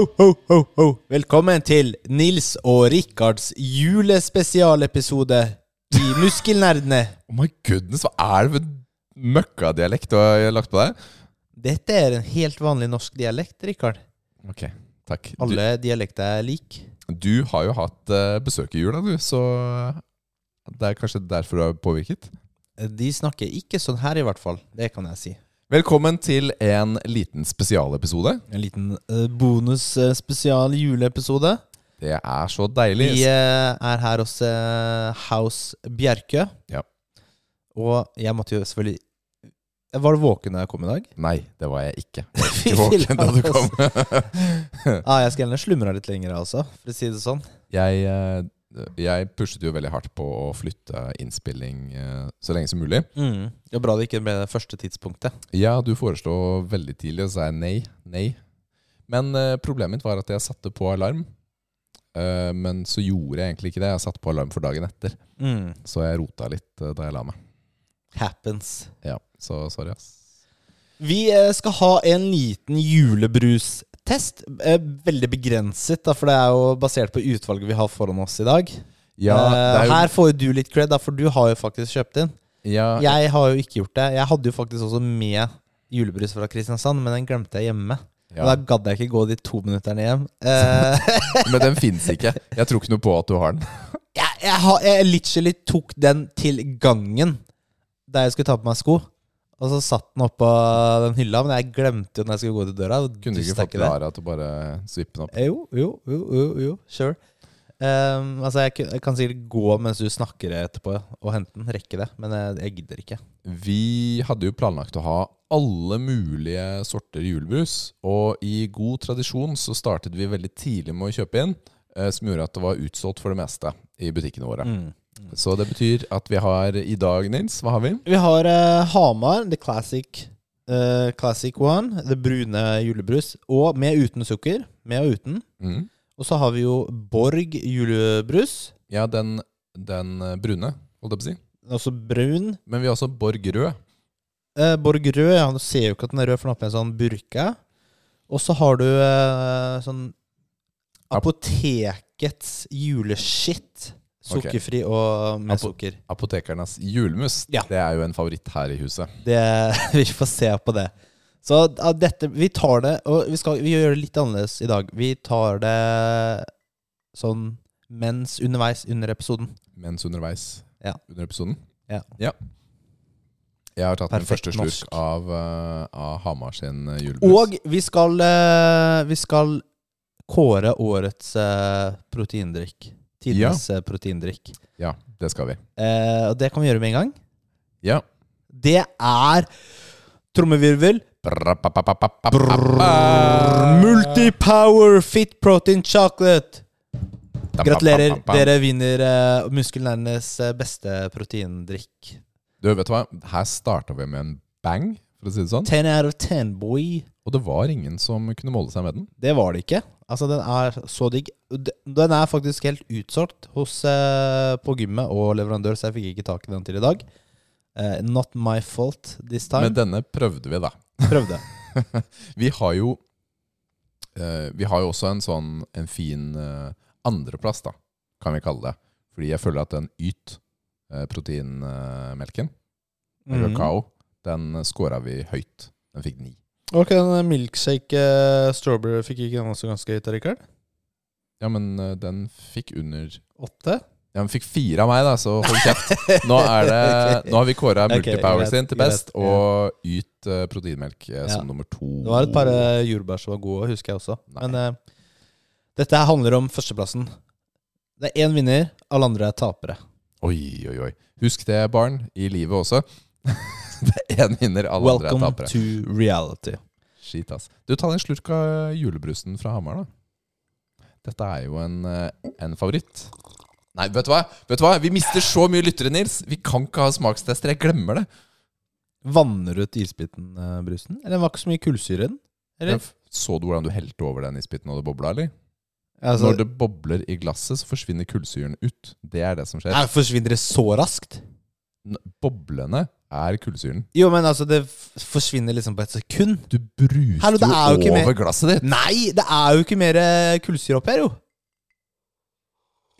Ho, ho, ho, ho. Velkommen til Nils og Rikards julespesialepisode i Muskelnerdene. Oh my goodness, hva er det for møkkadialekt du har lagt på deg? Dette er en helt vanlig norsk dialekt, Rikard. Ok, takk. Du, Alle dialekter er like. du har jo hatt eh, besøk i jula, du, så det er kanskje derfor du er påvirket? De snakker ikke sånn her, i hvert fall. Det kan jeg si. Velkommen til en liten spesialepisode. En liten uh, bonus-spesial juleepisode. Det er så deilig. Vi uh, er her hos uh, House Bjerkø. Ja. Og jeg måtte jo selvfølgelig Var du våken da jeg kom i dag? Nei, det var jeg ikke. Fy Ikke våken da du kom. ah, jeg skal gjerne slumre litt lenger, altså, for å si det sånn. jeg, eh, jeg pushet jo veldig hardt på å flytte innspilling eh, så lenge som mulig. Mm. Det er bra det ikke ble det første tidspunktet. Ja, du foreslo veldig tidlig, og så sa jeg nei. Nei. Men eh, problemet mitt var at jeg satte på alarm. Eh, men så gjorde jeg egentlig ikke det. Jeg satte på alarm for dagen etter. Mm. Så jeg rota litt da jeg la meg. Happens. Ja, Så sorry, ass. Vi skal ha en liten julebrustest. Eh, veldig begrenset, da, for det er jo basert på utvalget vi har foran oss i dag. Ja, Eh, jo, Her får jo du litt cred, da, for du har jo faktisk kjøpt inn. ja, Jeg har jo ikke gjort det. Jeg hadde jo faktisk også med julebrus fra Kristiansand, men den glemte jeg hjemme. ja. Da gadd jeg ikke gå de to minutterne hjem. Eh, Men den fins ikke. Jeg tror ikke noe på at du har den. jeg, jeg, har, jeg literally tok den til gangen da jeg skulle ta på meg sko. Og så satt den oppå den hylla, men jeg glemte jo når jeg skulle gå til døra. Kunne du ikke fått det. Lara til å bare svippe den opp? Eh, Jo, jo, jo, jo, jo sure. Um, altså jeg, jeg kan sikkert gå mens du snakker etterpå og hente den. Rekke det. Men jeg, jeg gidder ikke. Vi hadde jo planlagt å ha alle mulige sorter julebrus. Og i god tradisjon så startet vi veldig tidlig med å kjøpe inn, eh, som gjorde at det var utsolgt for det meste i butikkene våre. Mm. Så det betyr at vi har i dag, Nils, hva har vi? Vi har uh, Hamar, the classic, uh, classic one. Det brune julebrus. Og med uten sukker. Med og uten. Mm. Og så har vi jo Borg julebrus. Ja, den, den eh, brune, holdt jeg på å si. Også brun. Men vi har også Borg rød. Uh, Borg rød, ja, du ser jo ikke at den er rød, for den har på en sånn burke. Og så har du sånn Ap- Apotekets juleskitt. Sukkerfri og med Apo- sukker. Apotekernes julemus. Ja. Det er jo en favoritt her i huset. Det, vi får se på det. Så dette, vi tar det Og vi, skal, vi gjør det litt annerledes i dag. Vi tar det sånn mens underveis under episoden. Mens underveis Ja. under episoden. Ja. Jeg har tatt min Perfekt første norsk. slurk av, eh, av Hamar sin eh, julebrus. Og vi skal, eh, vi skal kåre årets proteindrikk. Tidenes ja. proteindrikk. Ja, det skal vi. Eh, og det kan vi gjøre med en gang. Ja. Det er trommevirvel. Multipower Fit Protein Chocolate. Gratulerer. Dere vinner uh, Muskelnerdenes eh, beste proteindrikk. Du, vet du hva? Her starta vi med en bang, for å si det sånn. Ten out of ten, boy. Og det var ingen som kunne måle seg med den. Det var det ikke. Altså, den er så digg. Den er faktisk helt utsolgt hos, eh, på gymmet og leverandør, så jeg fikk ikke tak i den til i dag. Eh, not my fault this time. Men denne prøvde vi, da. Prøvde. Vi har jo eh, Vi har jo også en sånn en fin eh, andreplass, da, kan vi kalle det. Fordi jeg føler at den Yt, eh, proteinmelken, mm. Kakao, den scora vi høyt. Den fikk ni. Ok, den milkshake eh, strawberry fikk ikke den også ganske høyt, Rikard? Ja, men eh, den fikk under Åtte? Ja, den fikk fire av meg, da, så hold kjeft. Nå, er det, nå har vi kåra Ok, Multipower greit, sin til greit, best, ja. og Yt eh, proteinmelk eh, Ja. som nummer to. Det var et par eh, jordbær som var gode, husker jeg også. Nei. Men eh, dette her handler om førsteplassen. Det er én vinner, alle andre er tapere. Oi, oi, oi. Husk det, barn, i livet også. én vinner, alle andre er Welcome to reality. Skit, ass. Du, ta en slurk av julebrusen fra Hamar, da. Dette er jo en, eh, en favoritt. Nei, vet du hva? Vet du hva? Vi mister så mye lyttere, Nils. Vi kan ikke ha smakstester. Jeg glemmer det. Vanner du ut isbiten-brusen? Eller det var ikke så mye kullsyre i den? Eller? Så du hvordan du helte over den isbiten og det bobla, eller? Altså, Når det bobler i glasset, så forsvinner kullsyren ut. Det er det som skjer. Nei, forsvinner det så raskt? Boblene er kullsyren. Jo, men altså, det forsvinner liksom på et sekund. Du bruser Hallo, det jo ikke mer- over glasset ditt. Nei, det er jo ikke mer eh, kullsyre oppi her, jo.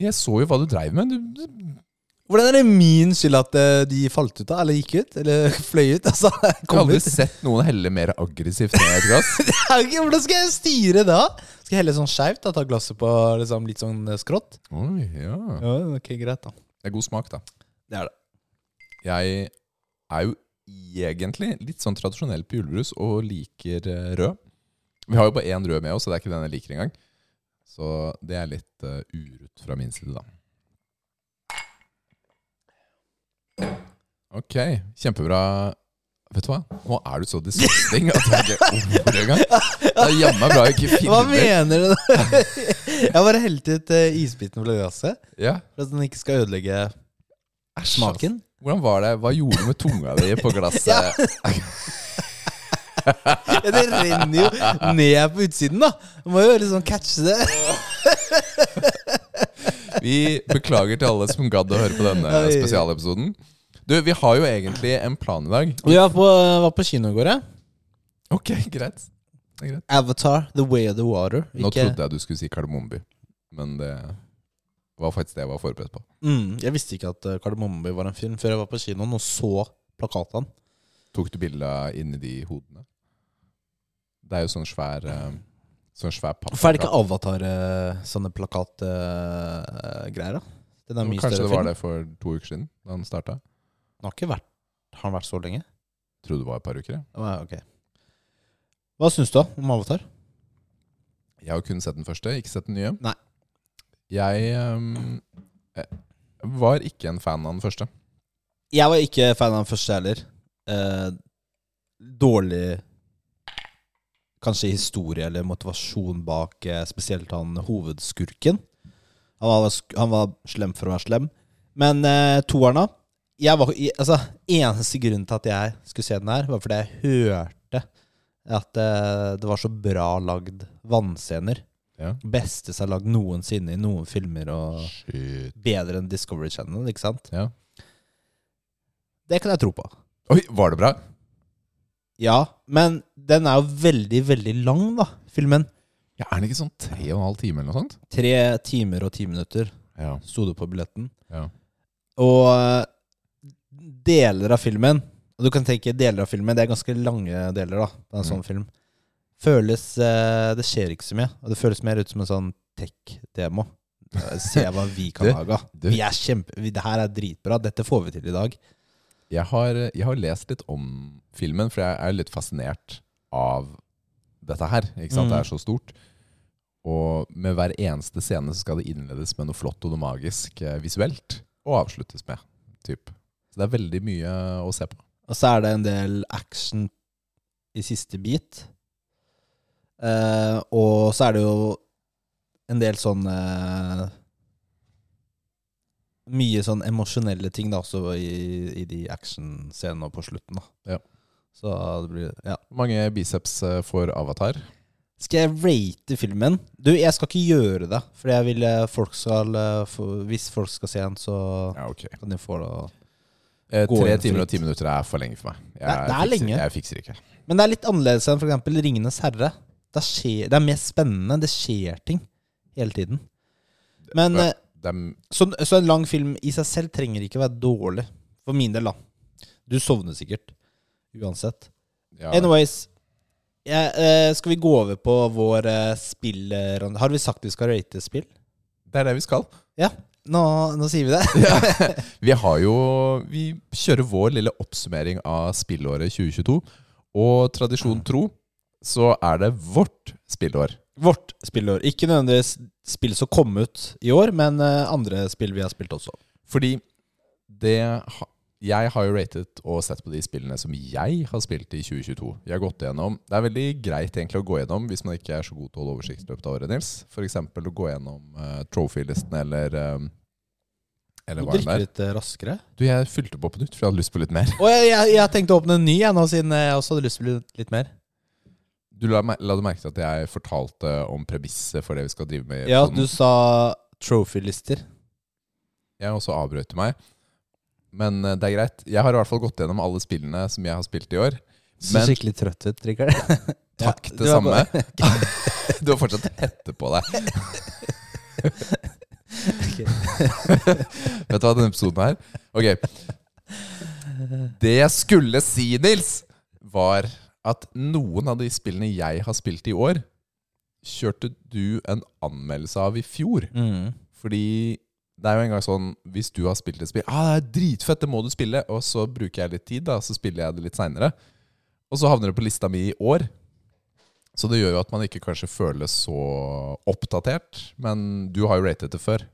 Jeg så jo hva du dreiv med. Du, Hvordan er det min skyld at eh, de falt ut da? Eller gikk ut? Eller fløy ut? Altså, jeg har aldri ut. sett noen helle mer aggressivt ned et glass. Ikke- Hvordan skal jeg styre da? Skal jeg helle sånn skeivt? Ta glasset på liksom, litt sånn eh, skrått? Oi, ja. Ja, ok, greit da. Det er god smak, da. Det er det. Jeg er jo egentlig litt sånn tradisjonell på julebrus og liker eh, rød. Vi har jo bare én rød med oss, så det er ikke den jeg liker engang. Så det er litt uh, urutt fra min side, da. Ok, kjempebra. Vet du hva? Nå er du så disgusting at jeg ikke orker det engang. Det er jammen bra jeg ikke Hva mener du? da? jeg bare helte ut uh, isbiten fra glasset, Ja, for at den ikke skal ødelegge smaken. Hvordan var det? Hva gjorde du med tunga di på glasset? Ja. Ja, det renner jo ned på utsiden, da. Du må jo liksom catche det. Vi beklager til alle som gadd å høre på denne spesialepisoden. Du, vi har jo egentlig en plan i dag. Vi var på, var på kino i går, ja. Ok, greit. Det er greit. Avatar, The Way of the Water. Nå trodde jeg du skulle si Kardemommeby, men det var faktisk det jeg var forberedt på. Mm, jeg visste ikke at uh, Kardemommeby var en film før jeg var på kinoen og så plakatene. Tok du bilde inni de hodene? Det er jo sånn svær eh, Sånn svær papp. Hvorfor er det ikke Avatar uh, sånne plakatgreier, da? Den er mye Kanskje det var film. det for to uker siden, da den starta? Den har ikke vært Har den vært så lenge? Trodde det var et par uker. jeg. Ja, ok. Hva syns du da om Avatar? Jeg har kun sett den første, ikke sett den nye. Nei. Jeg eh, var ikke en fan av den første. Jeg var ikke fan av den første heller. Eh, dårlig Kanskje historie eller motivasjon bak eh, spesielt han hovedskurken. Han var, han var slem for å være slem. Men eh, toeren, da jeg var, altså, Eneste grunnen til at jeg skulle se den her, var fordi jeg hørte at eh, det var så bra lagd vannscener. Ja. Beste som er lagd noensinne i noen filmer, og Shit. bedre enn Discovery Channel, ikke sant? Ja. Det kan jeg tro på. Oi, var det bra? Ja, men den er jo veldig, veldig lang, da, filmen. Ja, Er den ikke sånn tre og en halv time eller noe sånt? Tre timer og ti minutter Ja. sto det på billetten. ja. Og eh, deler av filmen Og du kan tenke deler av filmen, det er ganske lange deler, da, Det er en sånn Mm. film. Føles eh, Det skjer ikke så mye. Og det føles mer ut som en sånn tech-demo. Eh, Se hva vi kan Du, lage. du. Vi er kjempe... vi- Det her er dritbra. Dette får vi til i dag. Jeg har, jeg har lest litt om filmen, for jeg er litt fascinert av dette her. Ikke sant? Mm. Det er så stort. Og med hver eneste scene så skal det innledes med noe flott og noe magisk eh, visuelt. Og avsluttes med. Typ. Så det er veldig mye å se på. Og så er det en del action i siste bit. Eh, og så er det jo en del sånn eh, Mye sånn emosjonelle ting da også i, i de actionscenene på slutten. da Ja. Så det blir Ja. Mange biceps for Avatar? Skal jeg rate filmen? Du, jeg skal ikke gjøre det. For jeg vil eh, folk skal eh, Hvis folk skal se den, så Ja, okay. kan de få det. Eh, tre timer og ti minutter er for lenge for meg. Jeg, Det er- det er fikser, lenge. Jeg fikser ikke. Men det er litt annerledes enn f.eks. Ringenes herre. Det, skjer, det er mer spennende. Det skjer ting hele tiden. Men Ja. eh, Det så, så en lang film i seg selv trenger ikke være dårlig. For min del, da. Du sovner sikkert. Uansett. ja, Anyways. jeg, eh, skal vi gå over på vår spillrunde? eh, Har vi sagt vi skal rate spill? det er det vi skal. Nå, nå sier vi det. Vi har jo Vi kjører vår lille oppsummering av spillåret 2022. Og tradisjon tro så er det vårt spillår. Vårt spillår. Ikke nødvendigvis spill som kom ut i år, men eh, andre spill vi har spilt også. Fordi det Jeg har jo ratet og sett på de spillene som jeg har spilt i 2022. Jeg har gått gjennom Det er veldig greit egentlig å gå gjennom hvis man ikke er så god til å holde oversikt i løpet av året, Nils. F.eks. å gå gjennom uh, trophy-listen eller um, Eller du hva er det drikke der? litt eh, raskere. Du, jeg fylte på på nytt, for jeg hadde lyst på litt mer. Og jeg, jeg, jeg tenkte å åpne en ny jeg nå, siden jeg også hadde lyst på litt, litt mer. Du la, la du merke til at jeg fortalte om premisset for det vi skal drive med? Ja, episoden? du sa trophy-lister. Jeg også avbrøt meg. Men eh, det er greit. Jeg har i hvert fall gått gjennom alle spillene som jeg har spilt i år. Men- skikkelig trøtt ut, Rikard. Takk, Ja, det du samme. Du har fortsatt hette på deg. Vet du hva denne episoden er? Ok. Det jeg skulle si, Nils, var at noen av de spillene jeg har spilt i år, kjørte du en anmeldelse av i fjor. Mm. Fordi det er jo en gang sånn Hvis du har spilt et spill ah, 'Det er dritfett, det må du spille.' Og så bruker jeg litt tid, da så spiller jeg det litt seinere. Og så havner det på lista mi i år. Så det gjør jo at man ikke kanskje føles så oppdatert. Men du har jo ratet det før.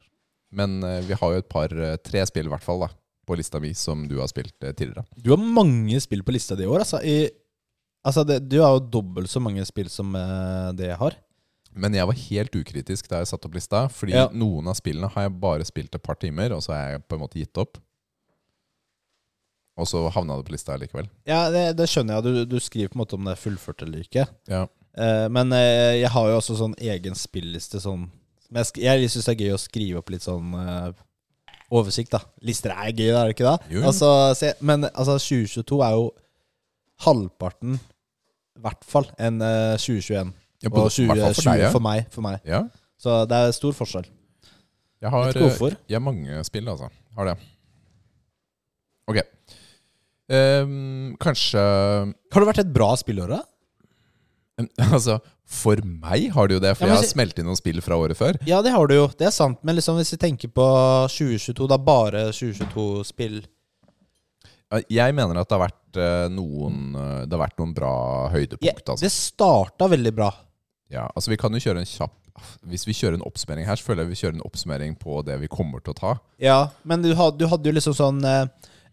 Men eh, vi har jo et par, eh, tre spill i hvert fall, da på lista mi som du har spilt eh, tidligere. Du har mange spill på lista di i år. Altså, I, altså det, du har jo dobbelt så mange spill som eh, det jeg har. Men jeg var helt ukritisk da jeg satte opp lista. Fordi Ja. noen av spillene har jeg bare spilt et par timer, og så har jeg på en måte gitt opp. Og så havna det på lista likevel. Ja, det, det skjønner jeg. Du, du skriver på en måte om det er fullført eller ikke. Ja. Eh, men eh, jeg har jo også sånn egen spilliste sånn men Jeg, sk- jeg syns det er gøy å skrive opp litt sånn eh, oversikt, da. Lister er gøy, er det ikke det? Jo. Altså, se, men altså, 2022 er jo halvparten, i hvert fall, enn eh, 2021. Ja, Og både- i hvert fall 2020 for deg, ja. for meg, for meg. Ja. Så det er stor forskjell. Jeg har, hvorfor. Jeg har mange spill, altså. Har det. Ok. Um, kanskje Har det vært et bra spillår, da? Altså, for meg har det jo det, for Ja, jeg har smelt inn noen spill fra året før. Ja, det har du jo. Det er sant. Men liksom hvis vi tenker på 2022, da bare 2022-spill Jeg mener at det har vært eh, noen eh, Det har vært noen bra høydepunkt. altså. Det starta veldig bra. Ja, altså Vi kan jo kjøre en kjapp Hvis vi kjører en oppsummering her, så føler jeg vi kjører en oppsummering på det vi kommer til å ta. Ja, men du hadde, du hadde jo liksom sånn eh,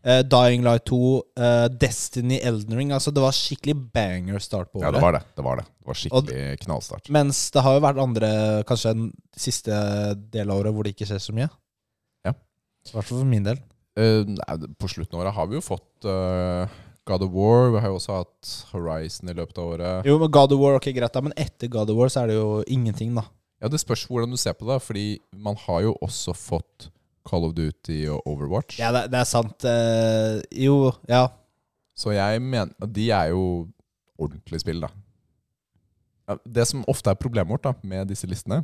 eh, Dying Light 2, uh, Destiny, Elden Ring. Altså det var skikkelig banger start på året. Ja, det var det. Det var det Det var skikkelig knallstart. Mens det har jo vært andre, kanskje en siste del av året hvor det ikke skjer så mye. Ja. I hvert fall for min del. Uh, nei, på slutten av året har vi jo fått eh, God of War. Vi har jo også hatt Horizon i løpet av året. Jo, men God of War, ok greit da, men etter God of War så er det jo ingenting, da. Ja, Det spørs hvordan du ser på det, fordi man har jo også fått Call of Duty og Overwatch. Ja, det, det er sant. Eh, jo, ja. Så jeg mener De er jo ordentlige spill, da. Ja, Det som ofte er problemet vårt da med disse listene,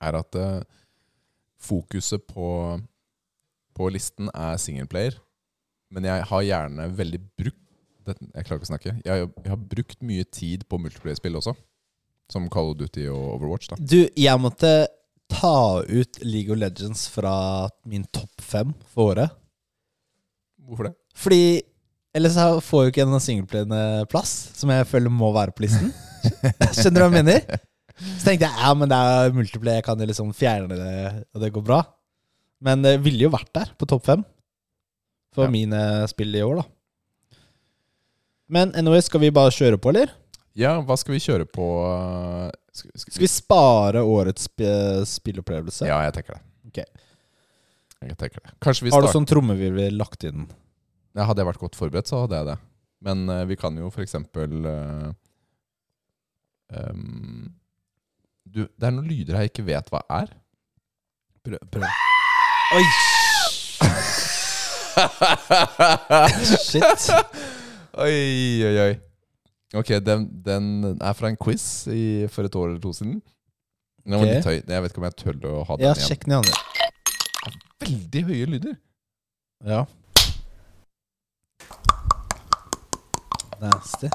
er at eh, fokuset på, på listen er singleplayer. Men jeg har gjerne veldig brukt Jeg klarer ikke å snakke. Jeg, har- jeg har brukt mye tid på multiplayer-spill også. Som Call of Duty og Overwatch. da Du, jeg måtte ta ut League of Legends fra min topp fem for året. Hvorfor det? Fordi Ellers får får jo ikke en singleplayende plass, som jeg føler må være på listen. Skjønner du hva jeg mener? Så tenkte jeg ja, men det er multiplay, jeg kan jo liksom fjerne det, og det går bra. Men det ville jo vært der, på topp fem, for Ja. mine spill i år, da. Men anyway, skal vi bare kjøre på, eller? Ja, hva skal vi kjøre på? Skal, skal, Skal vi spare årets sp spillopplevelse? Ja, jeg tenker det. Okay. Jeg tenker det. Har du sånn trommevirvel lagt inn? ja, Hadde jeg vært godt forberedt, så hadde jeg det. Men uh, vi kan jo for eksempel eh, du, Det er noen lyder jeg ikke vet hva er. Prøv. prøv. Oi! Shit. oi, oi, oi. Ok, den, den er fra en quiz i, for et år eller to siden. Den var Ok. litt høy. Jeg vet ikke om jeg tør å ha den Ja, igjen. sjekk den i andre. Veldig høye lyder. Ja. Nasty.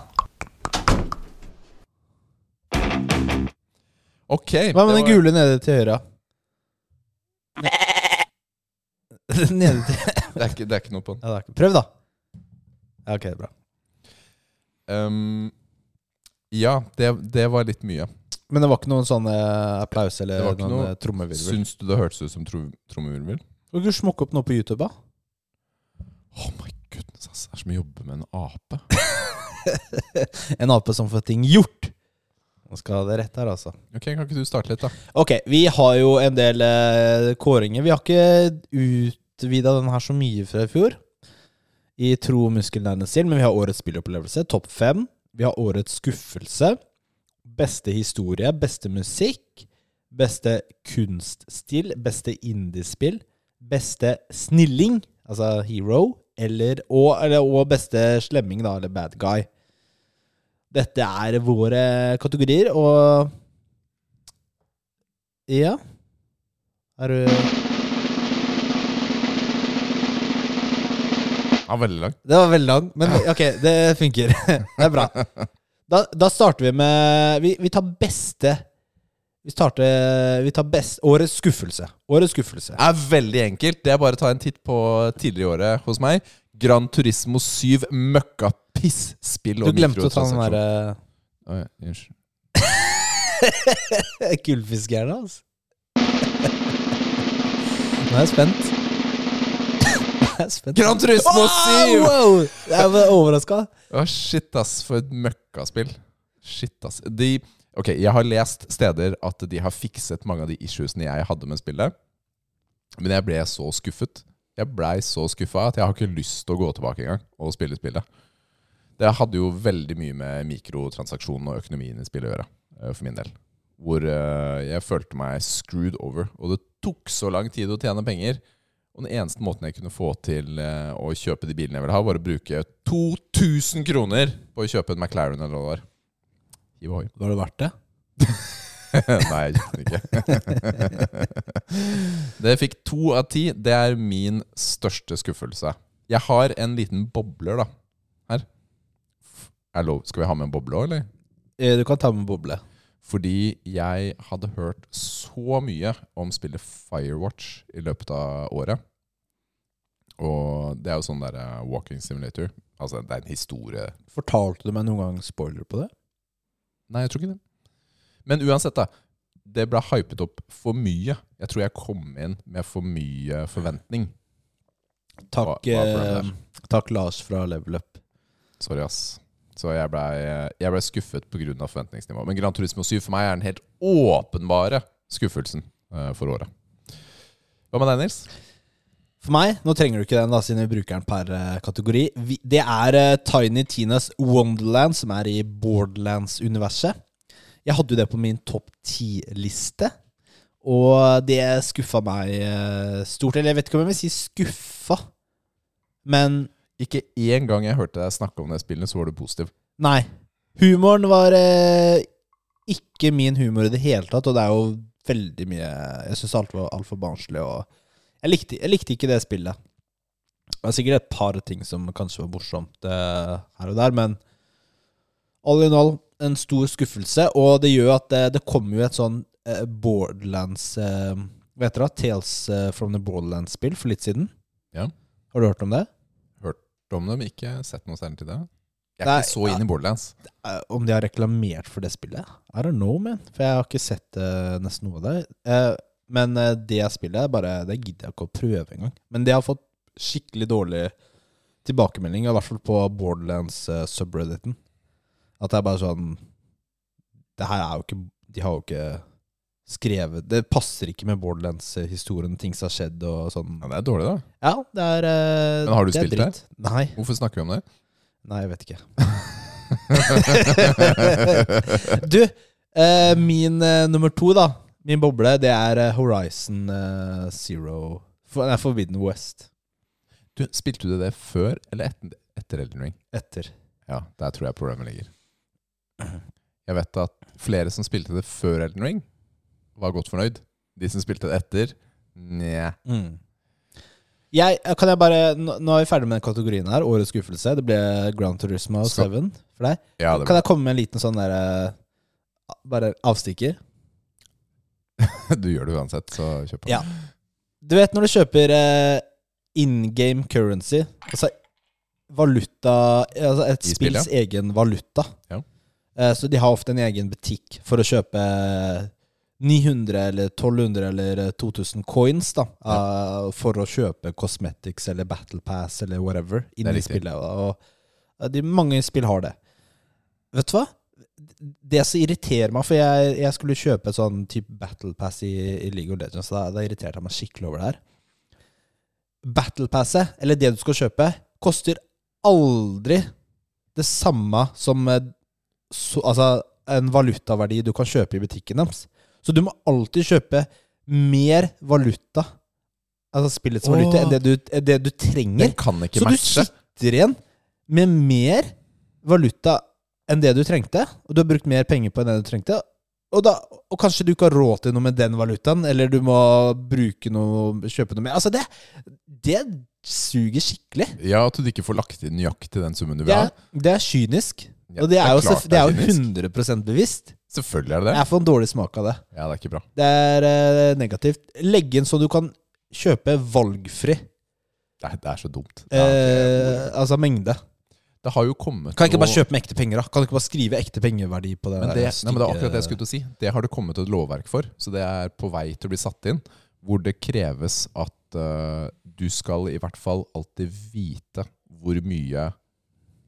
Ok. Hva med det den var- gule nede til høyre? nede til Det er, ikke, det er ikke noe på den. ja, det er ikke- Prøv, da. Ja, ok, bra. Um, ja, det, det var litt mye. Men det var ikke noen sånn eh, applaus eller Det var ikke noen noe- eh, trommevirvel? Syns du det hørtes ut som tro, trommevirvel? Kan du smokke opp noe på YouTube, da? Oh my goodness, ass. Det er som å jobbe med en ape. en ape som får ting gjort. Nå skal det rett her, altså. Ok, Kan ikke du starte litt, da? Ok, vi har jo en del eh, kåringer. Vi har ikke utvida den her så mye fra i fjor. I tro muskelnærende stil, men vi har årets spillopplevelse, topp fem. Vi har årets skuffelse. Beste historie, beste musikk. Beste kunststil, beste indiespill. Beste snilling, Altså hero, eller og, eller, og beste slemming, da, eller bad guy. Dette er våre kategorier, og Ja. Er du Ja, veldig lang. Det var veldig lang, men ok, det funker. Det er bra. Da, da starter vi med Vi, vi tar beste Vi starter Vi tar best Årets skuffelse. Årets skuffelse. Det er veldig enkelt. Det er bare å ta en titt på tidligere i året hos meg. Gran Turismo 7 møkka piss-spill Du glemte å ta den derre Å, ja, Unnskyld. Gullfiskerne, altså. Nå er jeg spent. Nå er jeg spent. Gran Turismo 7! Wow! Jeg ble overraska. Oh, shit, ass. For et møkkaspill. Shit, ass. De, ok, jeg har lest steder at de har fikset mange av de issuesene jeg hadde med spillet. Men jeg ble så skuffet. Jeg blei så skuffa at jeg har ikke lyst til å gå tilbake engang og spille spillet. Det hadde jo veldig mye med mikrotransaksjonen og økonomien i spillet å gjøre, eh, for min del. Hvor eh, jeg følte meg screwed over. Og det tok så lang tid å tjene penger. Og den eneste måten jeg kunne få til eh, å kjøpe de bilene jeg ville ha, var å bruke 2000 kroner på å kjøpe en McLaren eller hva det var. Var det verdt det? Nei, jeg kjøpte den ikke. det fikk to av ti. Det er min største skuffelse. Jeg har en liten bobler, da. Her. Er. Skal vi ha med en boble òg, eller? Eh, Du kan ta med boble. Fordi jeg hadde hørt så mye om spillet Firewatch i løpet av året. Og det er jo sånn der uh, walking simulator. Altså, det er en historie Fortalte du meg noen gang spoiler på det? Nei, jeg tror ikke det. Men uansett, da. Det ble hypet opp for mye. Jeg tror jeg kom inn med for mye forventning. Takk, Hva- hva eh, takk Lars fra Level Up. Sorry, ass. Så jeg blei ble skuffet pga. forventningsnivået. Men Gran Turismo 7 for meg er den helt åpenbare skuffelsen eh, for året. Hva med deg, Nils? For meg, nå trenger du ikke den da, siden vi bruker den per eh, kategori. Vi, det er eh, Tiny Tinas Wonderland, som er i Borderlands-universet. Jeg hadde jo det på min topp ti-liste, og det skuffa meg eh, stort. Eller jeg vet ikke om jeg vil si skuffa, men Ikke én gang jeg hørte deg snakke om det spillet, så var du positiv. nei. Humoren var ikke min humor i det hele tatt, og det er jo veldig mye Jeg syns alt var altfor barnslig. og jeg likte, jeg likte ikke det spillet. Det var sikkert et par ting som kanskje var morsomt eh, her og der, men all in all en stor skuffelse. Og det gjør at det, det kommer jo et sånn eh, Borderlands eh, Hva heter det? Tales eh, from the Borderlands-spill for litt siden. Ja. Har du hørt om det? Hørt Om det, men ikke sett noe særlig til det. Jeg er Nei, ikke så inn i Borderlands. Eh, om de har reklamert for det spillet? I don't know, man. For jeg har ikke sett eh, nesten noe av det. Men eh, det spillet, bare, det gidder jeg ikke å prøve engang. Men det har fått skikkelig dårlig tilbakemelding, i hvert fall på Borderlands uh, subredditen. At det er bare sånn Det her er jo ikke De har jo ikke skrevet Det passer ikke med Borderlands-historien, ting som har skjedd og sånn. Ja, det er dårlig, da. Ja, det er uh, Men har du det spilt det? Nei. Hvorfor snakker vi om det? Nei, jeg vet ikke. du, uh, min nummer to, da. Min boble, det er eh, Horizon eh, Zero For, Nei, Forbidden West. Du, Spilte du det før eller etter, etter Elden Ring? Etter. Ja, der tror jeg problemet ligger. Jeg vet at flere som spilte det før Elden Ring, var godt fornøyd. De som spilte det etter, nja. Mm. Jeg, kan jeg bare Nå nå er vi ferdig med den kategorien her. Årets skuffelse. Det ble Ground Turismo Skal- 7 for deg. Ja, Kan jeg komme med en liten sånn derre Bare avstikker? du gjør det uansett, så kjøp på. Ja. Du vet når du kjøper eh, in game currency, altså valuta Altså et I spill, spills egen valuta. Ja. Eh, så de har ofte en egen butikk for å kjøpe 900 eller 1200 eller 2000 coins da eh, for å kjøpe cosmetics eller battle pass eller whatever inni spillet. Og eh, de, mange spill har det. Vet du hva? Det som irriterer meg, for jeg, jeg skulle kjøpe sånn type battle pass i, i League of Legends, da, da irriterte jeg meg skikkelig over det her. Battle passet, eller det du skal kjøpe, koster aldri det samme som så, altså, en valutaverdi du kan kjøpe i butikken deres. Så du må alltid kjøpe mer valuta altså spillets valuta, enn det du, det du trenger. Den kan ikke Så du matche. sitter igjen med mer valuta enn det du trengte, og du har brukt mer penger på enn det du trengte. Og, da, og kanskje du ikke har råd til noe med den valutaen, eller du må bruke noe, kjøpe noe mer. Altså, det, det suger skikkelig. Ja, At du ikke får lagt inn nøyaktig den summen du vil ha. Det, det er kynisk. Ja, og det er, jo, klart selvf- det er jo 100 bevisst. Selvfølgelig er det det. Jeg får en dårlig smak av det. Ja, det er ikke bra. Det er eh, negativt. Legg inn så du kan kjøpe valgfri. Det er, det er så dumt. Er, Eh, altså mengde. Det har jo kommet Kan ikke bare kjøpe med ekte penger, da? Kan du ikke bare skrive ekte pengeverdi på det? Men der det, nei, men det er akkurat det jeg skulle til å si. Det har det kommet et lovverk for. Så det er på vei til å bli satt inn. Hvor det kreves at uh, du skal i hvert fall alltid vite hvor mye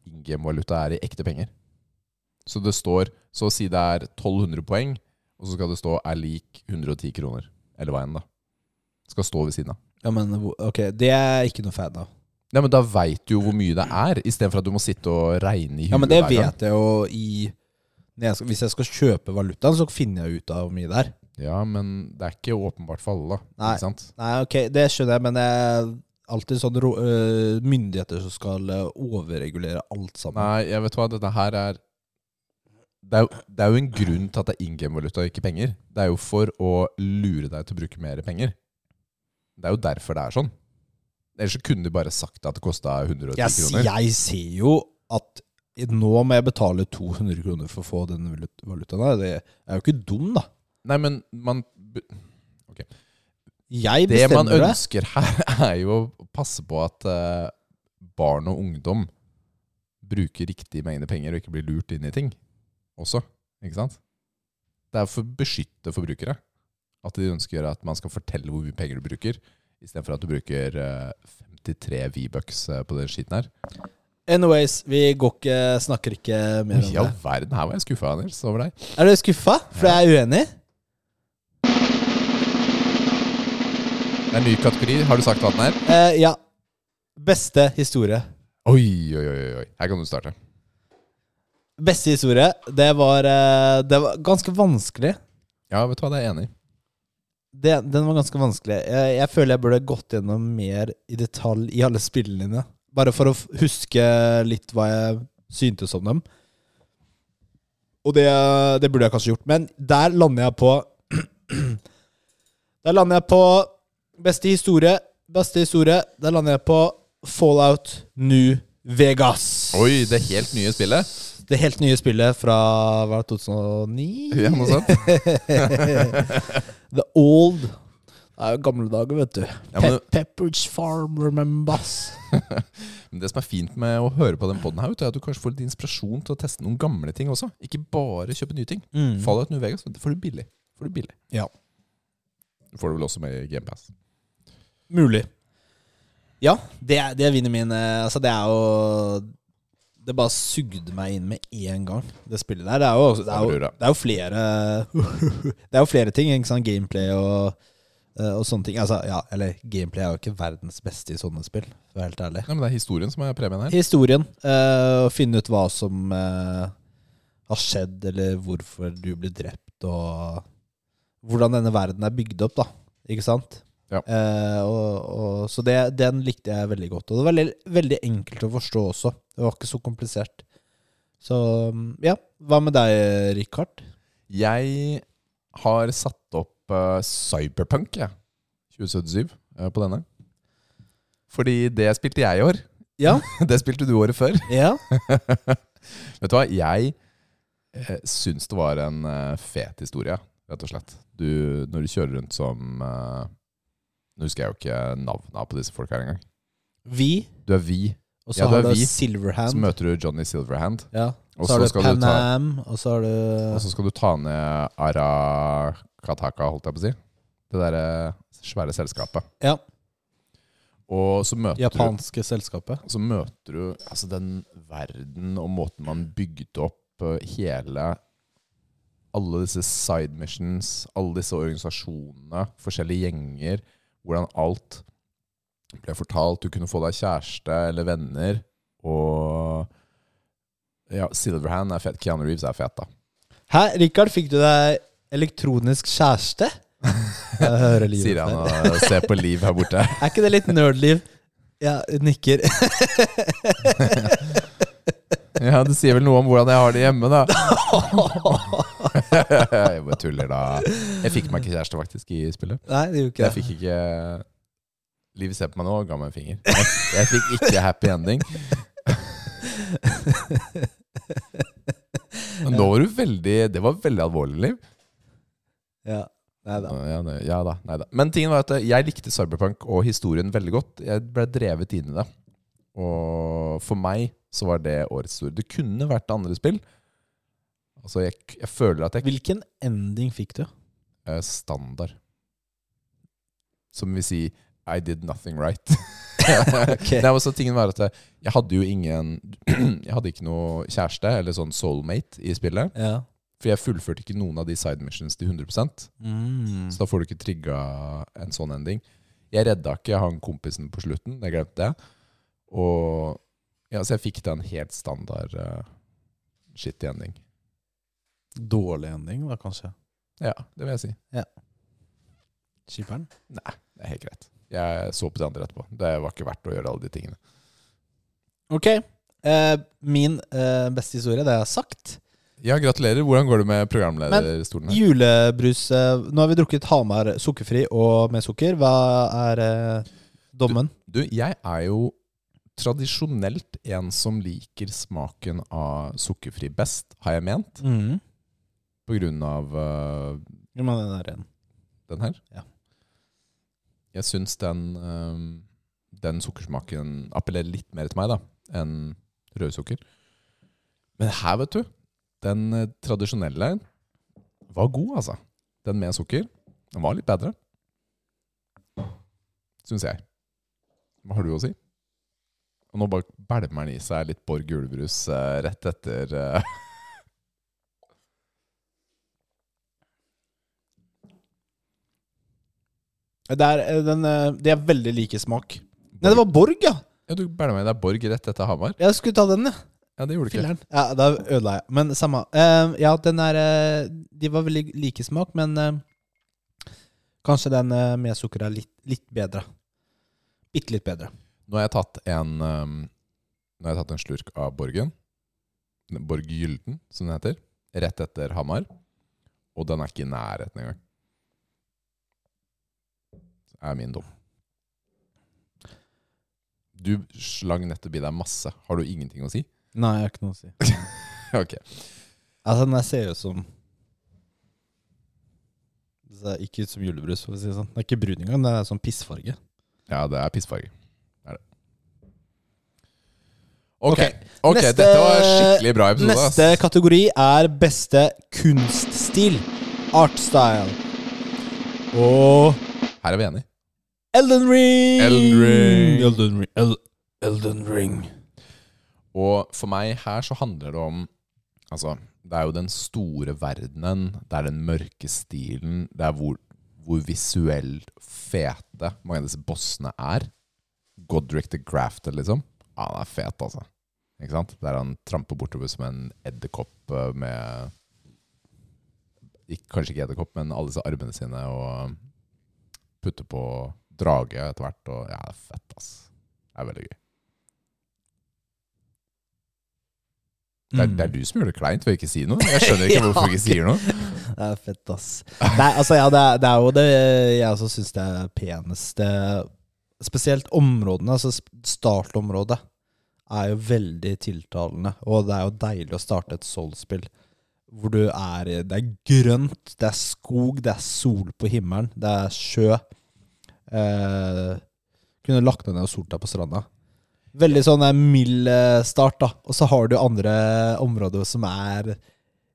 in game-valuta er i ekte penger. Så det står Så å si det er 1200 poeng, og så skal det stå 'er lik 110 kroner'. Eller hva enn, da. Det skal stå ved siden av. Ja, men ok, det er jeg ikke noe fan av. Nei, men Da veit du jo hvor mye det er, istedenfor at du må sitte og regne i huet. Ja, men det vet jeg jo i jeg skal, Hvis jeg skal kjøpe valutaen, så finner jeg ut av hvor mye det er. Ja, men det er ikke åpenbart for alle, da. Nei. Ikke sant? Nei, ok, det skjønner jeg, men det er alltid sånn øh, myndigheter som skal øh, overregulere alt sammen. Nei, jeg vet hva, dette her er det er, jo, det er jo en grunn til at det er in game-valuta og ikke penger. Det er jo for å lure deg til å bruke mer penger. Det er jo derfor det er sånn. Ellers så kunne de bare sagt at det kosta 110 Jeg, kroner. jeg ser jo at nå må jeg betale 200 kroner for å få den valutaen her. Det er jo ikke dum, da. Nei, men man Jeg Det man bestemmer det. ønsker her, er jo å passe på at eh, barn og ungdom bruker riktig mengde penger og ikke blir lurt inn i ting også. Ikke sant? Det er for å beskytte forbrukere. At de ønsker at man skal fortelle hvor mye penger du bruker, istedenfor at du bruker eh, 53 V-bucks eh, på den skiten her. Anyways, vi går ikke, snakker ikke mer om det. Ja, verden, her var jeg skuffa Anders, over deg. Er du skuffa? For jeg er uenig? Det er en ny kategori. Har du sagt hva den er? Eh, ja. Beste historie. Oi, oi, oi, oi. Her kan du starte. Beste historie, det var, eh, det var ganske vanskelig. Ja, vet du hva, det er jeg enig i. Det, den var ganske vanskelig. Jeg, jeg føler jeg burde gått gjennom mer i detalj i alle spillene dine. Bare for å huske litt hva jeg syntes om dem. Og det, det burde jeg kanskje gjort. Men der lander jeg på Der lander jeg på beste historie. Beste historie. Der lander jeg på Fallout New Vegas. Oi, det helt nye spillet. Det helt nye spillet fra hva, 2009? Ja, noe sånt. The Old. Det er jo gamle dager, vet du. Ja, Pe Pepperidge Farm remembers. Men det som er fint med å høre på den podden her, er at du kanskje får litt inspirasjon til å teste noen gamle ting også. Ikke bare kjøpe nye ting. Mm. Fallout New Vegas, det får du billig. Får du billig. Ja. Du får det vel også med GamePass. Mulig. Ja, det, det vinner min Altså, det er jo Det bare sugde meg inn med én gang, det spillet der. Det er jo, det er jo, det er jo flere Det er jo flere ting. Ikke sant? Gameplay og, eh, og sånne ting. Altså, ja, eller gameplay er jo ikke verdens beste i sånne spill, for å være helt ærlig. Nei, men det er historien som er premien her. Historien. Å og finne ut hva som uh, har skjedd, eller hvorfor du ble drept, og hvordan denne verden er bygd opp, da. Ikke sant? Ja. Eh, og, og, så det, den likte jeg veldig godt. Og det var veldig, veldig enkelt å forstå også. Det var ikke så komplisert. Så ja. Hva med deg, Richard? Jeg har satt opp uh, Cyberpunk, jeg. 2077 uh, på denne. Fordi det spilte jeg i år. Ja. det spilte du året før. ja. Vet du hva, jeg eh, syns det var en eh, fet historie, rett og slett. Du, når du kjører rundt som eh, Nå husker jeg jo ikke navna på disse folka engang. Vi. Du er Vi. Og så Ja, har du vi. Silverhand. Så møter du Johnny Silverhand. ja. Og Så har du du Pan Am, og så har Og så skal du ta ned Arakataka, holdt jeg på å si. Det derre svære selskapet. Ja. Og så møter japanske selskapet. Og Så møter du altså den verden og måten man bygde opp eh, hele Alle disse side missions, alle disse organisasjonene, forskjellige gjenger. Hvordan alt ble fortalt. Du kunne få deg kjæreste eller venner. Og ja, Silverhand er fet. Keanu Reeves er fet, da. Hæ, Rikard, fikk du deg elektronisk kjæreste? Jeg hører livet Sier han og ser på Liv her borte. Er ikke det litt nerdliv? Ja, nikker. Ja, Det sier vel noe om hvordan jeg har det hjemme, da. jeg bare tuller, da. Jeg fikk meg ikke kjæreste, faktisk, i spillet. Nei, det gjorde ikke Jeg det. fikk ikke Liv ser på meg nå og ga meg en finger. Jeg, jeg fikk ikke happy ending. Men nå var du veldig Det var veldig alvorlig, Liv. Ja. Nei da. Ja, ja da, nei da. Men tingen var at jeg likte Cyberpunk og historien veldig godt. Jeg ble drevet inn i det. Og for meg så var det årets store. Det kunne vært andre spill. Altså, jeg, jeg føler at jeg Hvilken ending fikk du? er standard. Som vil si I did nothing right. okay. Nei, også så tingen var at jeg hadde jo ingen Jeg hadde ikke noe kjæreste eller sånn soulmate i spillet. Ja. For jeg fullførte ikke noen av de side missions til 100 Mm. Så da får du ikke trigga en sånn ending. Jeg redda ikke han kompisen på slutten, jeg glemte det. Og ja, Så jeg fikk den helt standard uh, shitty ending. Dårlig ending, da, kanskje. Ja, det vil jeg si. Skipperen? Nei, det er helt greit. Jeg så på de andre etterpå. Det var ikke verdt å gjøre alle de tingene. Ok. Eh, min eh, beste historie, det har sagt. Ja, gratulerer. Hvordan går det med programlederstolen her? Julebrus eh, Nå har vi drukket Hamar sukkerfri og med sukker. Hva er eh, dommen? Du, jeg er jo tradisjonelt en som liker smaken av sukkerfri best, har jeg ment. Mm. På grunn av uh, Jo, men den er ren. den her. Ja. Jeg syns den, øhm, den sukkersmaken appellerer litt mer til meg da enn rødsukker. Men her, vet du, den uh, tradisjonelle var god, altså. Den med sukker. Den var litt bedre. Syns jeg. Hva har du å si? Og nå bare bælmer han i seg litt Borg julebrus eh, rett etter eh, Det er, eh, den, eh, de er veldig like smak. Nei, det var Borg, ja! Ja, du bælma i deg Borg rett etter Hamar. Jeg skulle ta den, ja. Ja, det gjorde du ikke. Filleren. Ja, da ødela jeg. Men samme. Eh, ja, den er eh, De var veldig like smak, men eh, kanskje den eh, med sukker er litt, litt bedre. Bitte litt bedre. Nå har jeg tatt en um, Nå har jeg tatt en slurk av Borgen. Borg Gylden, som den heter. Rett etter Hamar. Og den er ikke i nærheten engang. Det er min dom. Du slang nettopp i deg masse. Har du ingenting å si? Nei, jeg har ikke noe å si. Ok. Altså, den ser ut som Det ser ikke ut som julebrus, for å si det sånn. Den er ikke brun engang, det er sånn pissfarge. Ja, det er pissfarge. Det er det. Ok, Ok. ok, Neste- dette var skikkelig bra episode. ass. Neste kategori er beste kunststil. Artstyle. Og Her er vi enige. Elden Ring! Elden Ring. Elden Ring. El Elden Ring. Og for meg her så handler det om Altså, det er jo den store verdenen, det er den mørke stilen, det er hvor, hvor visuelt fete mange av disse bossene er. Godric the Grafted, liksom. Ja, han er fet, altså. Ikke sant? Der han tramper bortover som en edderkopp eh, med ikke, Kanskje ikke edderkopp, men alle disse armene sine, og putter på drage etter hvert. Og ja, det er fett, ass. Det er veldig gøy. Det er, det er du som gjør det kleint ved å ikke si noe. Jeg skjønner ikke Ja, hvorfor du ikke sier noe. Det er fett, ass. Nei, altså, ja, det er, det er jo det jeg også syns det er peneste Spesielt områdene, altså startområdet, er jo veldig tiltalende. Og det er jo deilig å starte et Soul-spill hvor du er Det er grønt, det er skog, det er sol på himmelen, det er sjø. Eh, kunne lagt deg ned og solt deg på stranda. Veldig sånn eh, mild eh, start, da. Og så har du andre områder som er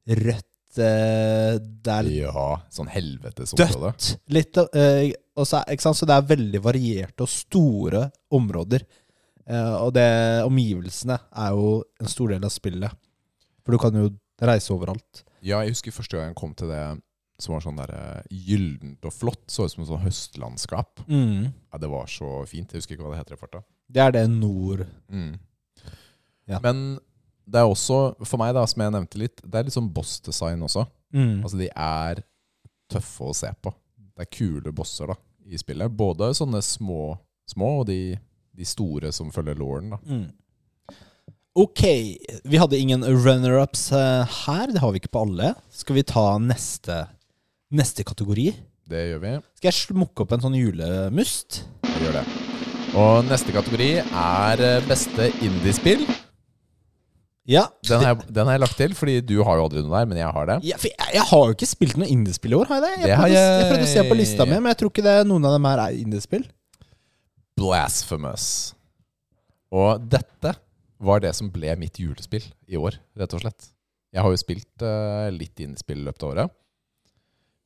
rødt. eh, Det er Ja, sånn helvetesområde. dødt. Litt, eh, så? Så det er veldig varierte og store områder. Eh, og det, omgivelsene er jo en stor del av spillet. For du kan jo reise overalt. Ja, jeg husker første gang jeg kom til det som var sånn der eh, gyllent og flott. Så ut som et sånn høstlandskap. Ja, Det var så fint. Jeg husker ikke hva det heter i farta. Det er det nord Mm. Ja. Men det er også, for meg, da, som jeg nevnte litt, det er litt sånn boss-design også. Mm. Altså, de er tøffe å se på. det er kule bosser da, i spillet. Både sånne små, små og de, de store som følger Lauren. da. Mm. Ok, vi hadde ingen runner-ups eh, her. Det har vi ikke på alle. Skal vi ta neste, neste kategori? Det gjør vi. Skal jeg smukke opp en sånn julemust? Vi gjør det. Og neste kategori er eh, beste indiespill. Ja. Den har, jeg, den har jeg lagt til, fordi du har jo aldri noe der, men jeg har det. ja jeg, jeg har jo ikke spilt noe indiespill i år, har jeg det? Jeg, Det har prøvde, jeg- prøvde å se på lista mi, men jeg tror ikke det, noen av dem her er indiespill. Blasphemous. Og dette var det som ble mitt julespill i år, rett og slett. Jeg har jo spilt uh, litt indiespill i løpet av året.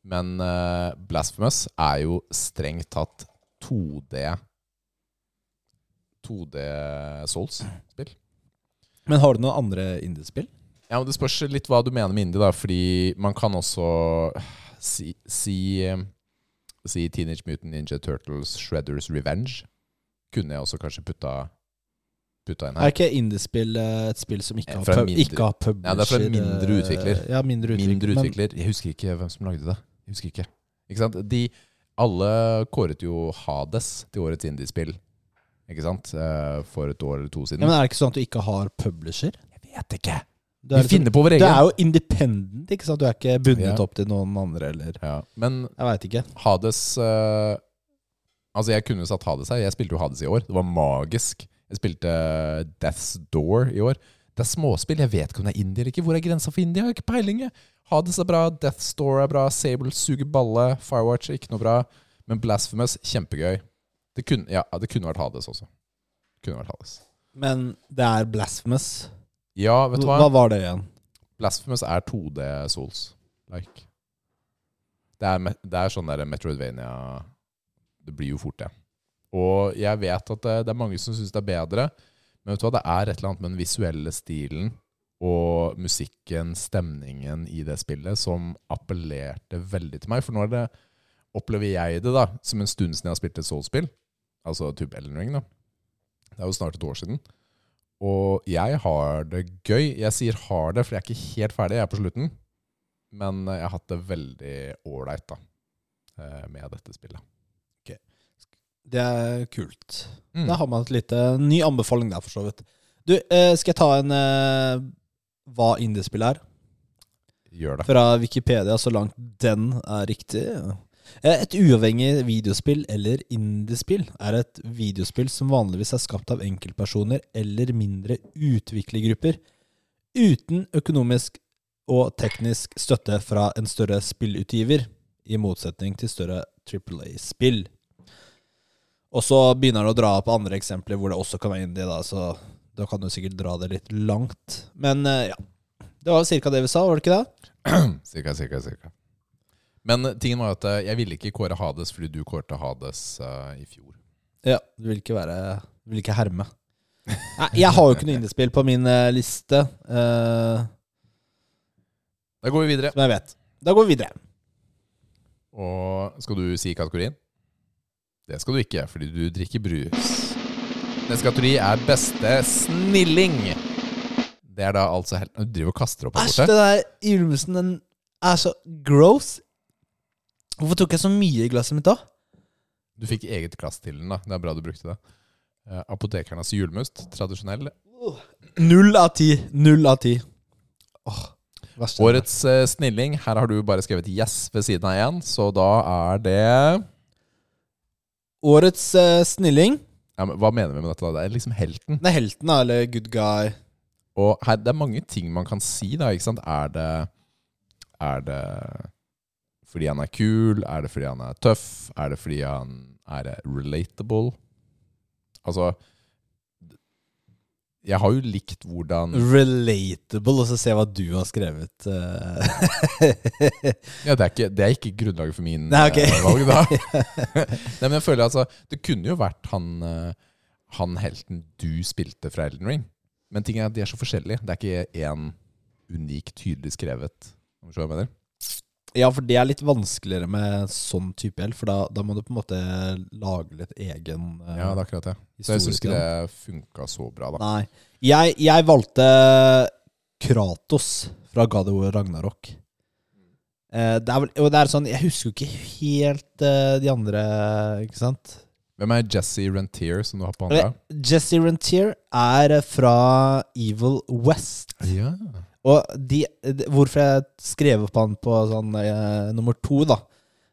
Men uh, Blasphemous er jo strengt tatt 2D 2D Souls-spill. Men har du noen andre indiespill? Ja, men Det spørs litt hva du mener med indie, da. Fordi man kan også si, si, si Teenage Mutant Ninja Turtles Shredders Revenge. Kunne jeg også kanskje putta, putta inn Er ikke indiespill eh, et spill som ikke Eh, har, pub mindre- ikke har publisher? Ja, det er fra en mindre eh, utvikler. Ja, mindre utvikler. Mindre utvikler. Jeg husker ikke hvem som lagde det. Jeg husker ikke. Ikke sant? De, alle kåret jo Hades til årets indiespill. Ikke sant? For et år eller to siden. Ja, men er det ikke sånn at du ikke har publisher? jeg vet ikke! Vi liksom, finner på vår egen. du er jo independent, ikke sant? Du er ikke bundet Ja. opp til noen andre, eller Ja, men Jeg veit ikke. Hades eh, Altså, jeg kunne jo satt Hades her. Jeg spilte jo Hades i år. Det var magisk. Jeg spilte Death's Door i år. Det er småspill. Jeg vet ikke om det er India eller ikke. Hvor er grensa for India? Jeg har ikke peiling. Hades er bra, Death's Door er bra, Sable suger balle, Firewatch er ikke noe bra. Men Blasphemous, kjempegøy. Det kunne, ja, det kunne vært Hades også. Kunne vært Hades. Men det er blasphemous. Ja, vet du hva? Hva var det igjen? Blasphemous er 2D Souls. Like. Det er, det er sånn der Metroidvania Det blir jo fort det. Og jeg vet at det, det er mange som syns det er bedre, men vet du hva, det er et eller annet med den visuelle stilen og musikken, stemningen i det spillet, som appellerte veldig til meg. For nå er det, opplever jeg det da, som en stund siden jeg har spilt et Soul-spill. Altså type Elden Ring, da. Det er jo snart et år siden. Og jeg har det gøy. Jeg sier har det, for jeg er ikke helt ferdig. Jeg er på slutten. Men jeg har hatt det veldig ålreit eh, med dette spillet. Det er kult. Mm. Da har man et lite ny anbefaling der, for så vidt. Du, eh, skal jeg ta en eh, hva indiespill er? Gjør det. Fra Wikipedia, så langt den er riktig. Eh, Et uavhengig videospill eller indiespill er et videospill som vanligvis er skapt av enkeltpersoner eller mindre utviklergrupper, uten økonomisk og teknisk støtte fra en større spillutgiver, i motsetning til større Triple A-spill. Og så begynner han å dra på andre eksempler hvor det også kan være indie, da, så da kan du sikkert dra det litt langt. Men eh, ja. Det var cirka det vi sa, var det ikke det? Cirka, cirka, cirka. Men tingen var at eh, jeg ville ikke kåre Hades fordi du kårte Hades uh, i fjor. Ja, du vil ikke være Du vil ikke herme. Nei, jeg har jo ikke noe indiespill på min eh, liste, Uh, Da går vi videre. som jeg vet. Da går vi videre. Og skal du si kategorien? Det skal du ikke, fordi du drikker brus. Neste kategori er beste snilling. Det er da altså helt Du driver og kaster opp her Æsj, borte. det der julemusen, den er så gross. Hvorfor tok jeg så mye i glasset mitt da? Du fikk eget glass til den, da. Det er bra du brukte det. Eh, apotekernes julmust, Tradisjonell. Null av ti. Null av ti. Åh, verste. Årets eh, snilling. Her har du bare skrevet 'yes' ved siden av én, så da er det Årets eh, snilling. ja, men Hva mener vi med dette? da? Det er liksom helten. Det er helten, da, eller good guy. Og her, det er mange ting man kan si, da. ikke sant? Er det Er det fordi han er kul? Er det fordi han er tøff? Er det fordi han er relatable? Altså Jeg har jo likt hvordan Relatable, og så se hva du har skrevet. eh. Ja, det er ikke, det er ikke grunnlaget for min Nei, ok. eh, valg, da. Nei, men jeg føler altså Det kunne jo vært han, eh, han helten du spilte fra Elden Ring. Men ting er at de er så forskjellige. Det er ikke én unik, tydelig skrevet. Om du hva jeg mener? Ja, for det er litt vanskeligere med sånn type gjeld, for da, da må du på en måte lage litt egen uh, Ja, det er akkurat det. Så jeg syns ikke det funka så bra, da. Nei. Jeg, jeg valgte Kratos fra God of War Ragnarok. Uh, det er og det er sånn Jeg husker jo ikke helt uh, de andre, ikke sant? Hvem er Jesse Rentier, som du har på andre? Jesse Rentier er fra Evil West. Ja. Og de, de, hvorfor jeg skrev opp han på sånn eh, nummer to, da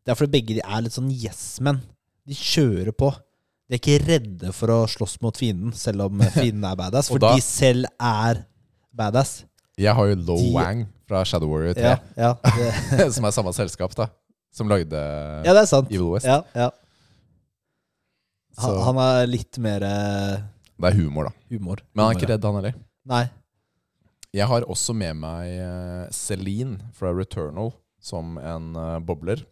Det er fordi begge de er litt sånn yes-menn. De kjører på. De er ikke redde for å slåss mot fienden, selv om fienden er badass. For da- de selv er badass. Jeg har jo Lo De- Wang fra Shadow Warrior 3, Ja, ja, som er samme selskap, da. Som lagde ja, det er sant. Evil West. Ja, ja. Han, han er litt mer eh, det er humor, da. humor. Men han er ikke redd, han heller. Nei. Jeg har også med meg eh, Celine fra Returnal som en eh, bobler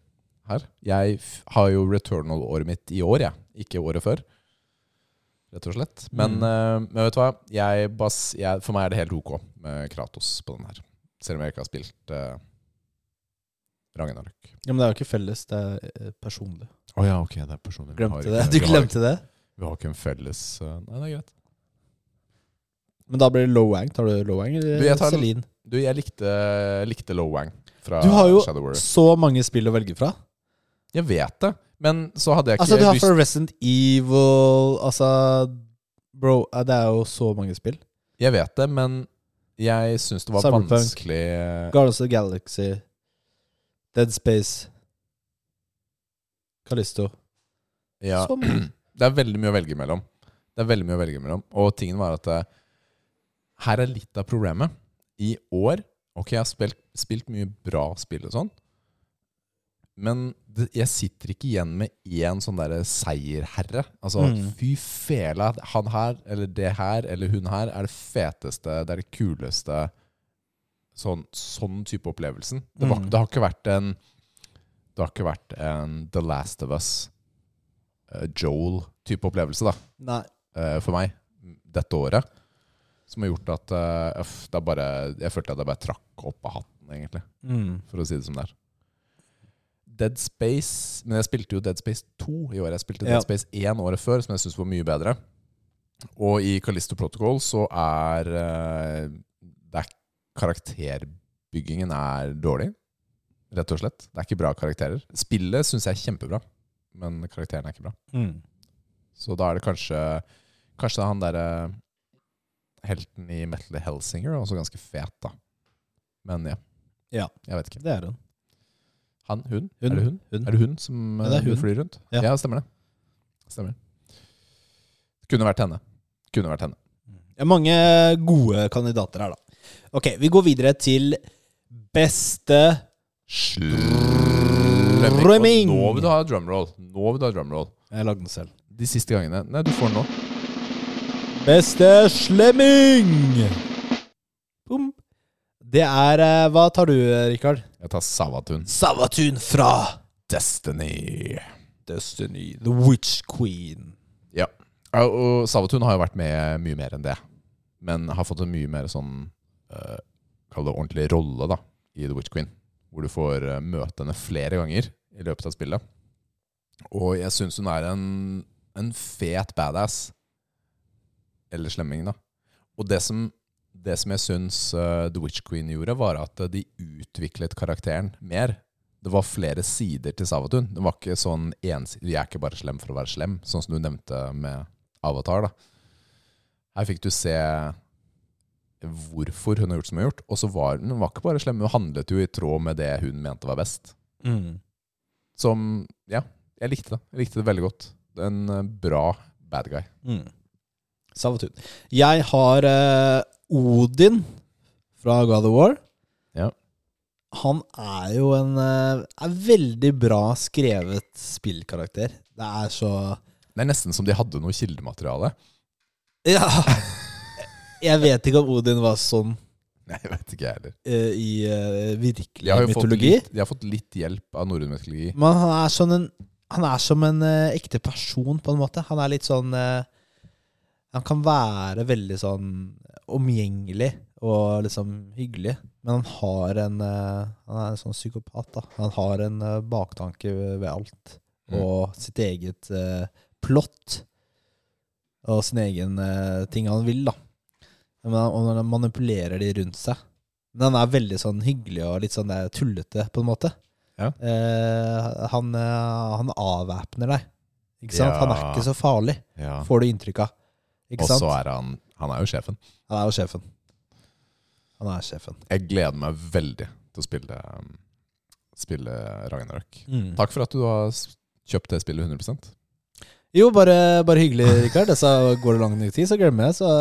her. Jeg har jo Returnal-året mitt i år, jeg. Ikke året før. Rett og slett. Men, Mm. eh, men vet du hva? Jeg bas jeg, for meg er det helt ok med Kratos på den her. Selv om jeg ikke har spilt uh, Ragnarok. Ja, men det er jo ikke felles, det er personlig. Å ja, ok, det er personlig. Glemte det. Du glemte det? Vi har ikke en felles Nei, det er greit. Men da blir det low wang. Tar du low wang eller Du, tar Celine? Du, jeg likte, likte Low Wang fra Du har jo Warrior. så mange spill å velge fra. Jeg vet det, men så hadde jeg ikke Altså, du har lyst for Resident Evil Altså Bro, eh, det er jo så mange spill. Jeg vet det, men jeg syns det var Cyberpunk. vanskelig Guardians of the Galaxy, Dead Space, Kalisto ja. Det er veldig mye å velge mellom. Det er veldig mye å velge mellom Og tingen var at eh, her er litt av problemet. I år Ok, jeg har spilt, spilt mye bra spill og sånn, men det, jeg sitter ikke igjen med én sånn derre seierherre. Altså, Mm. fy fela, han her, eller det her, eller hun her, er det feteste, det er det kuleste Sånn, sånn type opplevelsen. Det, var, Mm. det har ikke vært en Det har ikke vært en The Last of Us, uh, Joel-type opplevelse, da Nei. Uh, for meg dette året. Som har gjort at eh, øff, det er bare, jeg følte at jeg bare trakk opp av hatten, egentlig. Mm. For å si det som det er. Dead Space Men jeg spilte jo Dead Space 2 i år. Jeg spilte Ja. Dead Space 1 året før, som jeg syns var mye bedre. Og i Callisto Protocol så er eh, er Karakterbyggingen er dårlig, rett og slett. Det er ikke bra karakterer. Spillet syns jeg er kjempebra, men karakteren er ikke bra. Mm. Så da er det kanskje Kanskje det er han derre helten i Metal Hellsinger er også ganske fet, da. Men ja. Ja. Jeg vet ikke. Det er hun. Han? Hun? Hun. Er det hun? Hun. Er det hun som Ja, det eh, hun. flyr rundt? Ja. Ja. stemmer det. Stemmer. Kunne vært henne. Kunne vært henne. Er mange gode kandidater her, da. Ok, vi går videre til beste Slemming. Nå vil du ha drumroll. Nå vil du ha drumroll. Jeg lagde den selv. De siste gangene Nei, du får den nå. Beste slemming! Boom. Det er eh, Hva tar du, Rikard? Jeg tar Savatun. Savatun fra Destiny. Destiny. The Witch Queen. Ja, og Savatun har jo vært med mye mer enn det. Men har fått en mye mer sånn uh, Kall det ordentlig rolle da i The Witch Queen. Hvor du får eh, møte henne flere ganger i løpet av spillet. Og jeg syns hun er en, en fet badass. Eller slemming, da. Og det som, det som jeg syns uh, The Witch Queen gjorde, var at de utviklet karakteren mer. Det var flere sider til Savatun. Det var ikke sånn ensidig Jeg er ikke bare slem for å være slem, sånn som du nevnte med Avatar. da Her fikk du se hvorfor hun har gjort som hun har gjort. Og så var hun var ikke bare slem, hun handlet jo i tråd med det hun mente var best. Mm. Som Ja, jeg likte det. Jeg likte det veldig godt. En eh, bra bad guy. Mm. Savatun. Jeg har eh, Odin fra God of War. Ja. Han er jo en eh, er veldig bra skrevet spillkarakter. Det er så Det er nesten som de hadde noe kildemateriale. Ja! Jeg vet ikke om Odin var sånn Nei, jeg vet ikke, jeg heller. eh, i eh, virkelig De har jo fått mytologi. litt, de har fått litt hjelp av norrøn mytologi. Men han er, sånn en, han er som en eh, ekte person, på en måte. Han er litt sånn eh, Han kan være veldig sånn omgjengelig og liksom hyggelig. Men han har en eh, Han er en sånn psykopat, da. Han har en eh, baktanke ved alt. Mm. Og sitt eget uh, plott. Og sin egen uh, ting han vil, da. Men han, og han manipulerer de rundt seg. Men han er veldig sånn hyggelig og litt sånn der tullete, på en måte. Ja. Uh, han, han avvæpner deg. Ikke sant? Han er ikke så farlig, Ja. får du inntrykk av. Ikke Og sant? så er han Han er jo sjefen. Han er jo sjefen. Han er sjefen. Jeg gleder meg veldig til å spille, um, spille Ragnarok. Mm. Takk for at du har kjøpt det spillet 100% Jo, bare, bare hyggelig, Rikard. Så går det lang nok tid, så glemmer jeg, så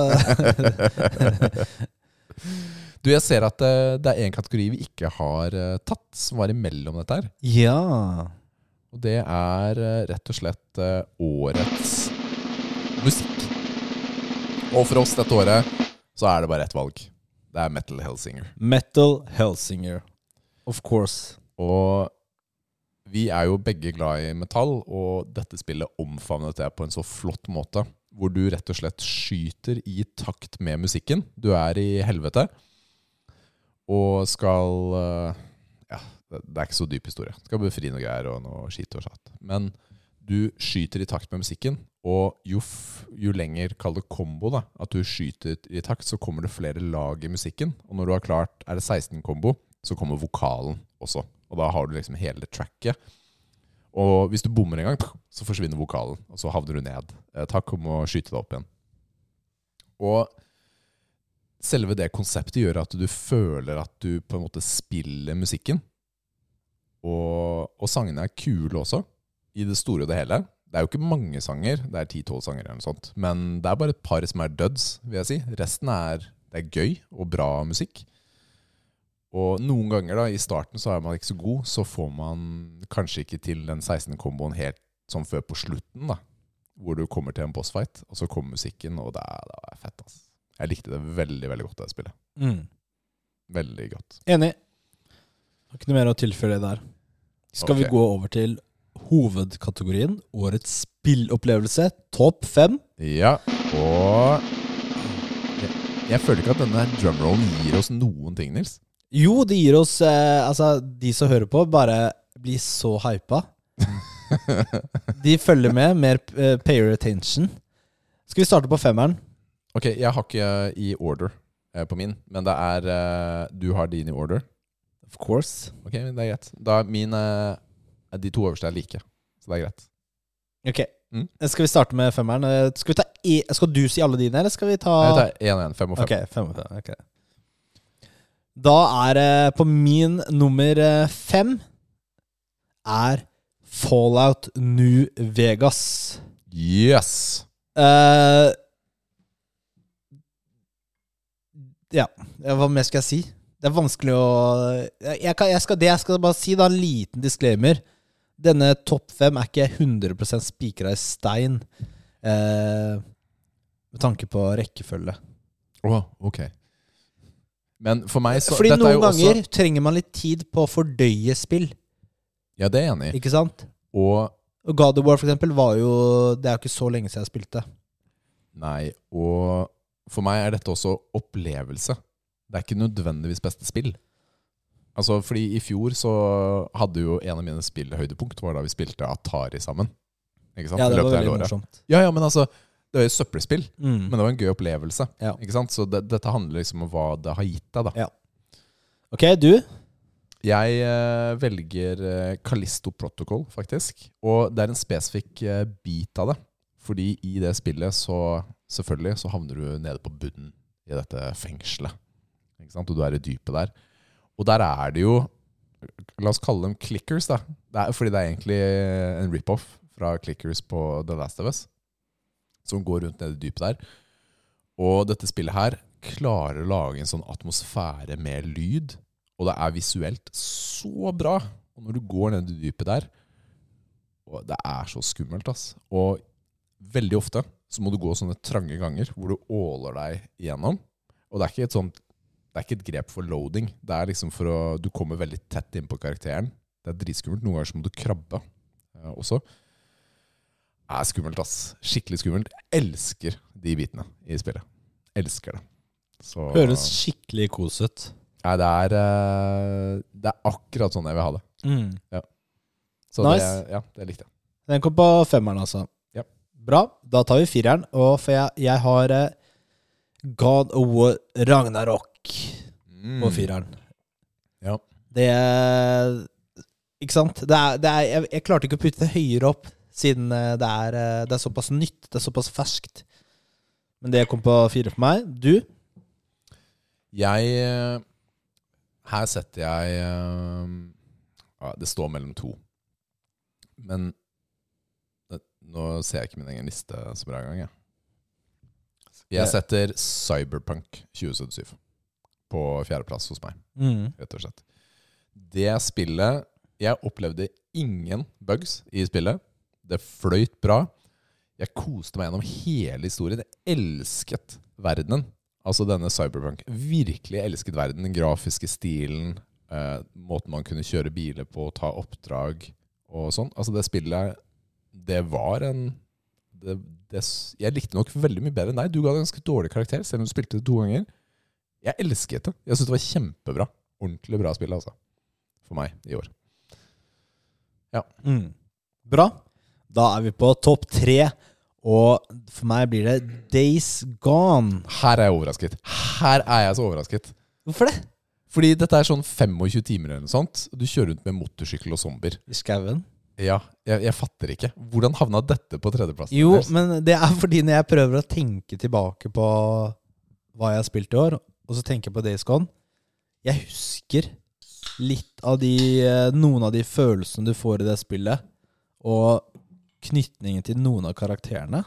Du, jeg ser at det, det er en kategori vi ikke har eh, tatt, som var imellom dette her. Ja. Og det er eh, rett og slett eh, årets musikk. Og for oss dette året så er det bare ett valg. Det er Metal Hellsinger. Metal Hellsinger. Of course. Og vi er jo begge glad i metall, og dette spillet omfavnet det på en så flott måte. Hvor du rett og slett skyter i takt med musikken. Du er i helvete. Og skal eh, Ja, det det er ikke så dyp historie. Skal befri noe greier og noe skit og satt. Men du skyter i takt med musikken, og jo, jo lenger, kall det kombo, da, at du skyter i takt, så kommer det flere lag i musikken. Og når du har klart Er det 16 kombo, så kommer vokalen også. Og da har du liksom hele tracket. Og hvis du bommer en gang, så forsvinner vokalen, og så havner du ned. Eh, takk om å skyte deg opp igjen. Og selve det konseptet gjør at du føler at du på en måte spiller musikken. Og, og sangene er kule også, i det store og det hele. Det er jo ikke mange sanger, det er 10-12 sanger eller noe sånt. Men det er bare et par som er duds, vil jeg si. Resten er, det er gøy og bra musikk. Og noen ganger da, i starten så er man ikke så god, så får man kanskje ikke til den 16-komboen helt sånn før på slutten, da. Hvor du kommer til en bossfight, og så kommer musikken, og det er, det er fett, ass. Jeg likte det veldig, veldig godt, det spillet. Mm. Veldig godt. Enig. Har ikke noe mer å tilføre der. Skal okay. vi gå over til hovedkategorien Årets spillopplevelse, topp fem? Ja, og jeg, jeg føler ikke at denne drumrollen gir oss noen ting, Nils. Jo, det gir oss eh, Altså, de som hører på, bare blir så hypa. De følger med. Mer eh, payer attention. Skal vi starte på femmeren? Ok, jeg har ikke i order eh, på min, men det er eh, Du har din i order. Of course. Ok, men det er greit. Da er min eh, De to øverste er like, så det er greit. Ok. Mm. Skal vi starte med femmeren? Eh, Skal, e skal du si alle dine, eller skal vi ta Jeg tar én og én, fem og fem. Ok, fem og fem. Okay. Da er det på min nummer eh, fem er Fallout New Vegas. Yes! Uh, ja, hva mer skal jeg si? Det er vanskelig å jeg kan, jeg skal, Det jeg skal bare si, da, en liten disclaimer. Denne topp fem er ikke 100 spikra i stein eh, med tanke på rekkefølge. Å, ok. Men for meg så Fordi noen ganger Også, trenger man litt tid på å fordøye spill, ja, det er jeg enig i. ikke sant? Og Og God of War, for eksempel, var jo Det er jo ikke så lenge siden jeg spilte. Nei, og for meg er dette også opplevelse. Det er ikke nødvendigvis beste spill. Altså, fordi i fjor så hadde jo en av mine spillhøydepunkt var da vi spilte Atari sammen. Ikke sant? Ja, det var veldig morsomt. Ja, ja, men altså, det er jo søppelspill, Mm. men det var en gøy opplevelse. Ja. Ikke sant? Så det, dette handler liksom om hva det har gitt deg, da. Ok, du? Jeg uh, velger eh, Callisto Protocol, faktisk. Og det er en spesifikk uh, bit av det. Fordi i det spillet så Selvfølgelig så havner du nede på bunnen i dette fengselet. Ikke sant? Og du er i dypet der. Og der er det jo La oss kalle dem clickers, da. Det er, fordi det er egentlig en rip-off fra clickers på The Last of Us. Som går rundt nede i dypet der. Og dette spillet her klarer å lage en sånn atmosfære med lyd. Og det er visuelt så bra. Og når du går ned i dypet der og Det er så skummelt, ass. Og veldig ofte så må du gå sånne trange ganger hvor du åler deg igjennom. Og det er ikke et sånt Det er ikke et grep for loading. Det er liksom for å Du kommer veldig tett innpå karakteren. Det er dritskummelt. Noen ganger så må du krabbe eh, også. Det er skummelt, ass. Skikkelig skummelt. Jeg elsker de bitene i spillet. Elsker det. Så Høres skikkelig kos ut. Nei, det er eh, Det er akkurat sånn jeg vil ha det. Så Nice. det, ja, det likte jeg. Den kom på femmeren, altså. Ja. Bra. Da tar vi fireren. Og for jeg, jeg har eh, God of War Ragnarok. Mm. på fireren. Ja. Det Ikke sant? Det er, det er, jeg, jeg klarte ikke å putte det høyere opp, siden eh, det er, eh, det er såpass nytt. Det er såpass ferskt. Men det kom på fire for meg. Du? Jeg eh, Her setter jeg ja, Det står mellom to. Men nå ser jeg ikke min egen liste så bra engang. Jeg. jeg setter Cyberpunk 2077 på fjerdeplass hos meg, Mm. rett og slett. Det spillet Jeg opplevde ingen bugs i spillet. Det fløyt bra. Jeg koste meg gjennom hele historien. Jeg elsket verdenen. Altså denne Cyberpunk. Virkelig elsket verden. Den grafiske stilen. Eh, måten man kunne kjøre biler på, ta oppdrag og sånn. Altså det spillet Det var en det, det, Jeg likte nok veldig mye bedre enn deg. Du ga det ganske dårlig karakter, selv om du spilte det to ganger. Jeg elsket det. Jeg syntes det var kjempebra. Ordentlig bra spill, altså. For meg i år. Mm. Bra. Da er vi på topp tre. Og for meg blir det Days Gone. Her er jeg overrasket. Her er jeg så overrasket. Hvorfor det? Fordi dette er sånn 25 timer eller noe sånt. Du kjører rundt med motorsykkel og zombier. I skauen? Ja, jeg, jeg fatter ikke. Hvordan havna dette på tredjeplass? Jo, men det er fordi når jeg prøver å tenke tilbake på hva jeg har spilt i år, og så tenker jeg på Days Gone Jeg husker litt av de eh, Noen av de følelsene du får i det spillet, og knytningen til noen av karakterene.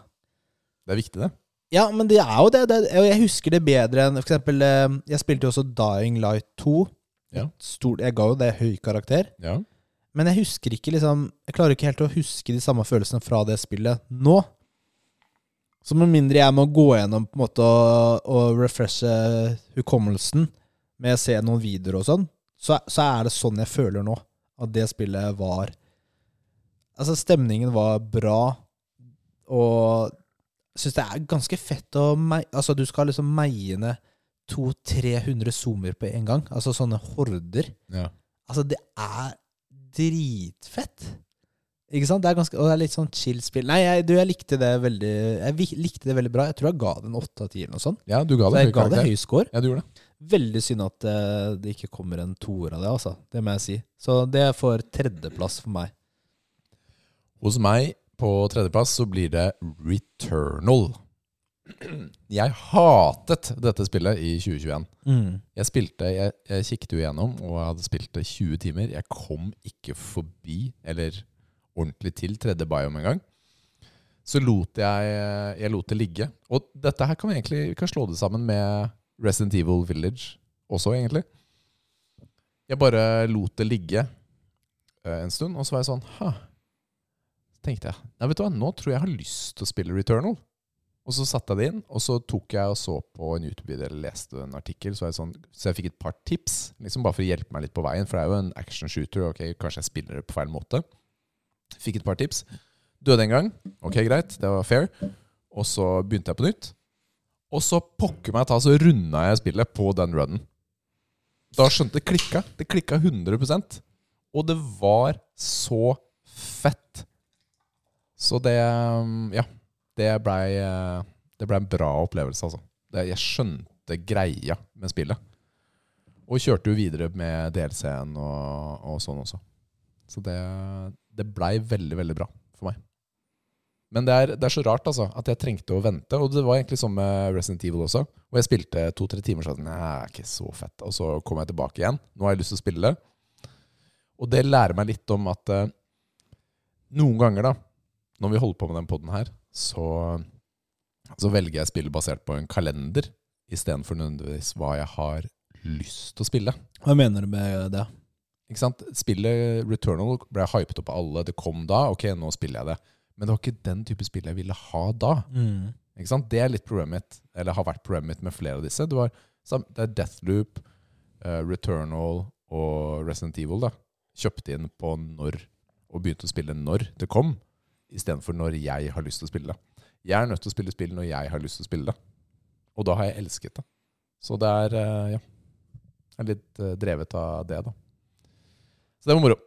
Det er viktig, det. Ja, men det er jo det. det er, jeg husker det bedre enn eksempel eh, Jeg spilte jo også Dying Light 2. Ja. Stor, jeg ga jo det høy karakter. Ja. Men jeg husker ikke liksom Jeg klarer ikke helt å huske de samme følelsene fra det spillet nå. Så med mindre jeg må gå gjennom på en måte og, og refreshe hukommelsen med å se noen videoer og sånn, så, så er det sånn jeg føler nå. At det spillet var Altså, stemningen var bra, og jeg syns det er ganske fett å meie Altså, du skal liksom meie ned 200-300 zoomer på en gang. Altså sånne horder. ja. Altså, det er dritfett. Ikke sant? Det er ganske, og det er litt sånn chill spill. Nei, jeg, du, jeg likte det veldig Jeg likte det veldig bra. Jeg tror jeg ga det en åtte av ti eller noe sånt. ja, du ga Så det jeg ga det høy score. Ja, du gjorde det. Veldig synd at eh, det ikke kommer en toer av det, altså. Det må jeg si. Så det får tredjeplass for meg. Hos meg på tredjeplass så blir det Returnal. Jeg hatet dette spillet i 2021. Jeg spilte, jeg, jeg kikket jo igjennom og jeg hadde spilt det 20 timer. Jeg kom ikke forbi, eller ordentlig til, tredje biome en gang. Så lot jeg, jeg lot det ligge. Og dette her kan vi egentlig vi kan slå det sammen med Resident Evil Village også, egentlig. Jeg bare lot det ligge eh, en stund, og så var jeg sånn Hæ. Så tenkte jeg Nei, vet du hva, nå tror jeg jeg har lyst til å spille Returnal. Og så satte jeg det inn, og så tok jeg og så på en YouTube-video eller leste en artikkel. Så, jeg sånn, så jeg fikk et par tips, liksom bare for å hjelpe meg litt på veien. For det er jo en action shooter. Ok, kanskje jeg spiller det på feil måte. Fikk et par tips. Døde en gang. Ok, greit. Det var fair. Og så begynte jeg på nytt. Og så pokker meg ta, så runda jeg spillet på den runnen. Da skjønte det klikka. Det klikka 100% Og det var så fett. Så det Ja. Det blei det ble en bra opplevelse, altså. Det, jeg skjønte greia med spillet. Og kjørte jo videre med DLC-en og, og sånn også. Så det, det blei veldig, veldig bra for meg. Men det er, det er så rart altså, at jeg trengte å vente. Og det var egentlig sånn med Resident Evil også. Og jeg spilte to-tre timer jeg sånn, Nei, ikke så fett. Og så kom jeg tilbake igjen. Nå har jeg lyst til å spille. Og det lærer meg litt om at eh, noen ganger, da, når vi holder på med den poden her, så, så velger jeg spill basert på en kalender istedenfor nødvendigvis hva jeg har lyst til å spille. Hva mener du med det? Ikke sant? Spillet Returnal ble hypet opp av alle. Det kom da. Ok, nå spiller jeg det. Men det var ikke den type spill jeg ville ha da. Ikke sant? Det er litt problemet mitt, eller har vært problemet mitt med flere av disse. Det, var, det er Deathloop, uh, Returnal og Resident Evil. da Kjøpte inn på når, og begynte å spille når det kom, istedenfor når jeg har lyst til å spille det. Jeg er nødt til å spille spill når jeg har lyst til å spille det. Og da har jeg elsket det. Så det er uh, ja, jeg er litt uh, drevet av det, da. Så det var moro.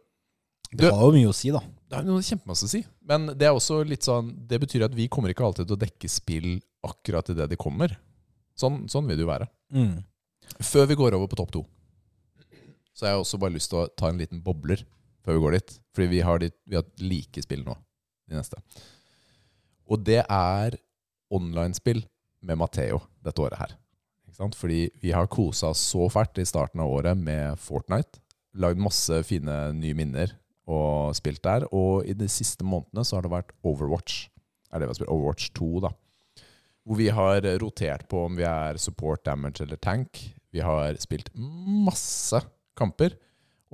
Det har jo mye å si, da. Det noe kjempemasse å si. Men det er også litt sånn Det betyr at vi kommer ikke alltid til å dekke spill akkurat idet de kommer. Sånn, sånn vil det jo være. Mm. Før vi går over på topp to, så har jeg også bare lyst til å ta en liten bobler før vi går dit. Fordi vi har, dit, vi har like spill nå, de neste. Og det er online-spill med Matheo dette året her. Fordi vi har kosa oss så fælt i starten av året med Fortnite. Lagd masse fine nye minner og spilt der. Og i de siste månedene så har det vært Overwatch. Er det vi har spilt Overwatch 2, da. Hvor vi har rotert på om vi er support, damage eller tank. Vi har spilt masse kamper.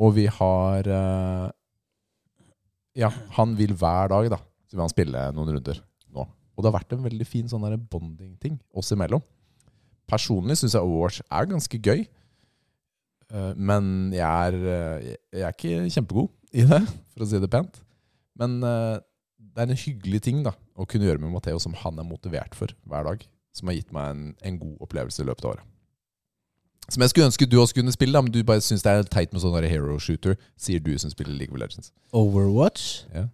Og vi har eh, Ja, han vil hver dag, da. Så vil han spille noen runder nå. Og det har vært en veldig fin sånn bonding-ting oss imellom. Personlig syns jeg Overwatch er ganske gøy. Eh, Men jeg er, eh, jeg er ikke kjempegod i det, for å si det pent. Men eh, det er en hyggelig ting da å kunne gjøre med Matheo som han er motivert for hver dag. Som har gitt meg en, en god opplevelse i løpet av året. Som jeg skulle ønske du også kunne spille, da, men du bare syns det er teit med sånn hero shooter, sier du som spiller League of Legends. Overwatch? Ja.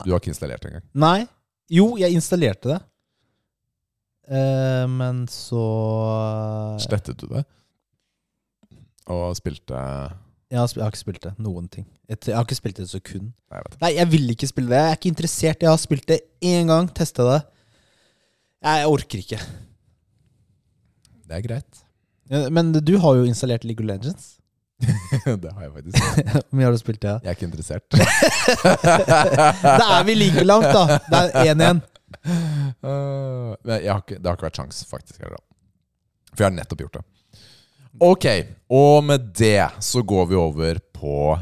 Du har ikke installert det engang. Nei. Jo, jeg installerte det. Uh, men så Slettet du det? Og spilte jeg har, jeg har ikke spilt det. Noen ting. Jeg, jeg har ikke spilt det et sekund. Nei, jeg. Nei, jeg vil ikke spille det. Jeg er ikke interessert. Jeg har spilt det én gang, testa det. Jeg orker ikke. Det er greit. Ja, Men du har jo installert League of Legends. det har jeg faktisk. Hvor mye har du spilt det? Jeg er ikke interessert. Da er vi like langt, da! Det er 1-1. Uh, det har ikke vært sjans, faktisk. eller. For jeg har nettopp gjort det. Ok, og med det så går vi over på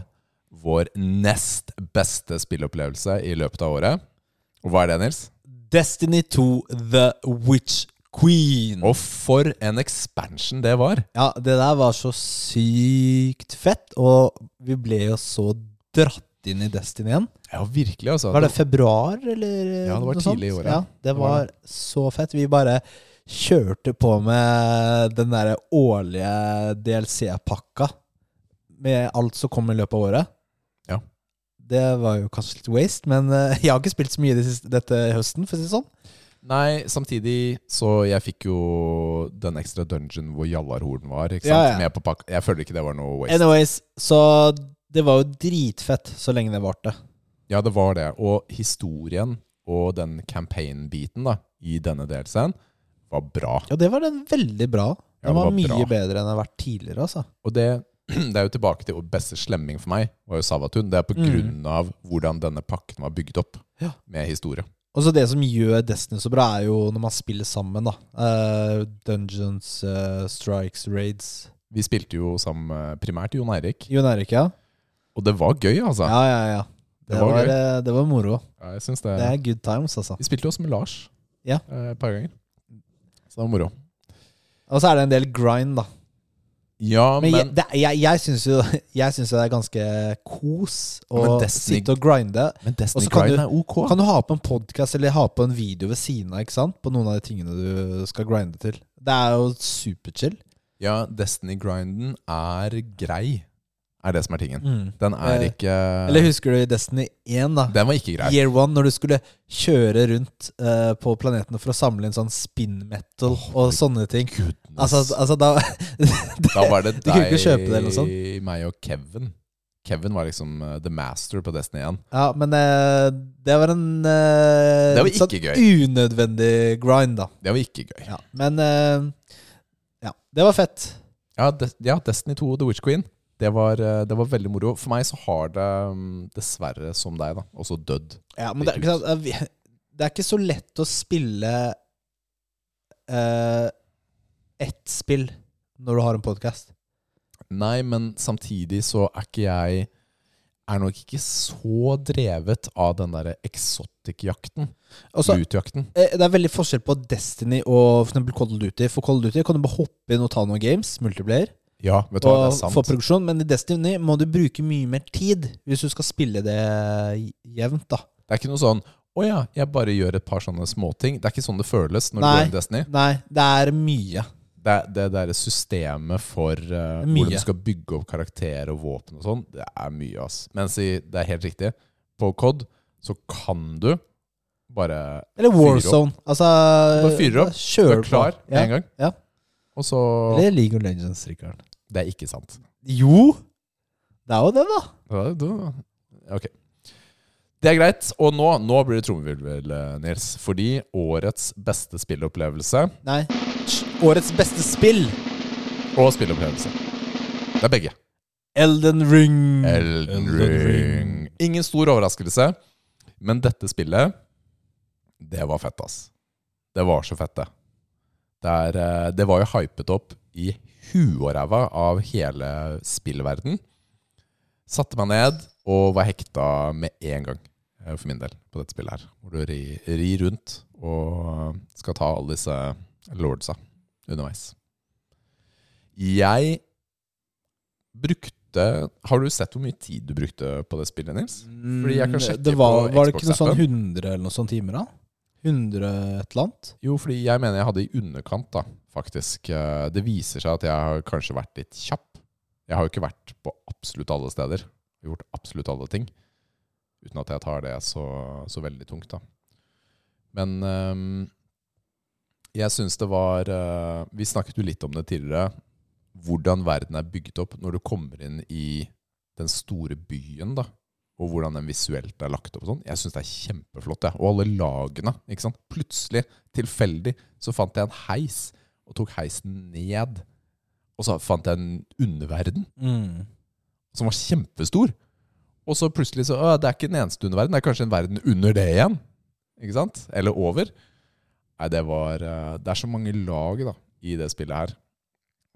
vår nest beste spillopplevelse i løpet av året. Og hva er det, Nils? Destiny 2 The Witch Queen. Og for en expansion det var! Ja, det der var så sykt fett, og vi ble jo så dratt inn i Destiny igjen. Ja, virkelig, altså. Var det februar, eller Ja, det var tidlig i året. Ja, det var så fett. Vi bare kjørte på med den derre årlige DLC-pakka med alt som kom i løpet av året. Ja. Det var jo kanskje litt waste, men eh, jeg har ikke spilt så mye det siste, dette høsten, for å si det sånn. Nei, samtidig så jeg fikk jo den ekstra dungeon hvor Jallarhorden var. Ikke sant? Ja, ja. Med på pakka. Jeg føler ikke det var noe waste. Anyways, så det var jo dritfett så lenge det varte. Ja, det var det. Og historien og den campaign-biten da i denne delscenen var bra. Ja, det var den veldig bra. Ja, Den var, var mye bra. bedre enn den har vært tidligere, altså. Og det, det er jo tilbake til beste slemming for meg, var jo Savatun. Det er på Mm. grunn av hvordan denne pakken var bygd opp Ja. med historie. Og så det som gjør Destiny så bra, er jo når man spiller sammen, da. Uh, dungeons, uh, strikes, raids. Vi spilte jo sammen primært Jon Eirik, Jon Eirik, ja? og det var gøy, altså. Ja, ja, ja. Det, Det var var, eh, det var moro. Ja, jeg synes det, Det er good times, altså. Vi spilte jo også med Lars Ja. eh, et par ganger. Så det var moro. Og så er det en del grind, da. Ja, Men, men, jeg, jeg, jeg syns jo, jeg synes det er ganske kos å Destiny- sitte og grinde. men Destiny så kan Grind du- er ok. Kan du ha på en podkast eller ha på en video ved siden av, ikke sant? På noen av de tingene du skal grinde til. Det er jo superchill. Ja, Destiny-grinden er grei, er det som er tingen. Mm. Den er Eh, ikke Eller husker du i Destiny 1, da? Den var ikke grei. Year One, når du skulle kjøre rundt eh, på planetene for å samle inn sånn spin metal Oh og sånne ting. Altså, altså da da var det deg, det meg og Kevin. Kevin var liksom uh, the master på Destiny 1. Ja, men uh, det var en Det var sånn gøy. unødvendig grind, da. Det var ikke gøy. Ja, men Ja, det var fett. Ja, De ja, Destiny 2 og The Witch Queen. Det var, eh, det var veldig moro. For meg så har det mm, dessverre, som deg, da, også dødd. Ja, men det, er ikke eh, det er ikke så lett å spille uh, ett spill når du har en podkast. Nei, men samtidig så er ikke jeg Er nok ikke så drevet av den derre exotic-jakten. Loot-jakten. Det er veldig forskjell på Destiny og for eksempel of Duty. For of Duty kan du bare hoppe inn og ta noen games, multiplayer, Ja, vet du hva, det er sant. for progresjon. Men i Destiny må du bruke mye mer tid hvis du skal spille det jevnt, da. Det er ikke noe sånn Å ja, jeg bare gjør et par sånne småting. Det er ikke sånn det føles når Nei. du går i Destiny. Nei, det er mye. Det, det der systemet for uh, hvordan du skal bygge opp karakter og våpen og sånn, det er mye, ass. Mens i, det er helt riktig. På COD så kan du bare Eller. Warzone. Altså Du bare fyrer opp, Du Kjør er klar med Ja. en gang. ja. Og så Eller League of Legends, Rikard. Det er ikke sant. Jo! Det er jo det, da. Ja, da- Ok. Det er greit. Og nå, nå blir det trommevirvel, eh, Nils. Fordi årets beste spillopplevelse Nei. Årets beste spill. og spillopplevelse Det er begge. Elden Ring. Elden Ring. Ingen stor overraskelse, men dette spillet, det var fett, ass. Det var så fett, det. Det, er, eh, det var jo hypet opp i huet og ræva av hele spillverden. Satte meg ned og var hekta med en gang, eh, for min del, på dette spillet her. Hvor du rir, ri rundt og skal ta alle disse lordsa underveis. Jeg brukte Har du sett hvor mye tid du brukte på det spillet, Nils? Fordi jeg kan sjekke det var, på var det ikke noe sånn 100 eller noe sånt timer, da? 100 et eller annet? Jo, fordi jeg mener jeg hadde i underkant, da, faktisk. Eh, Det viser seg at jeg har kanskje vært litt kjapp. Jeg har jo ikke vært på absolutt alle steder. Gjort absolutt alle ting. Uten at jeg tar det så, så veldig tungt, da. Men ehm, jeg syns det var eh, Vi snakket jo litt om det tidligere. Hvordan verden er bygget opp når du kommer inn i den store byen, da. Og hvordan den visuelt er lagt opp. sånn. Jeg syns det er kjempeflott. Ja. Og alle lagene. ikke sant? Plutselig, tilfeldig, så fant jeg en heis, og tok heisen ned. Og så fant jeg en underverden Mm. som var kjempestor. Og så plutselig så øh, Det er ikke den eneste underverden, det er kanskje en verden under det igjen. Ikke sant? Eller over. Nei, det var eh, Det er så mange lag da, i det spillet her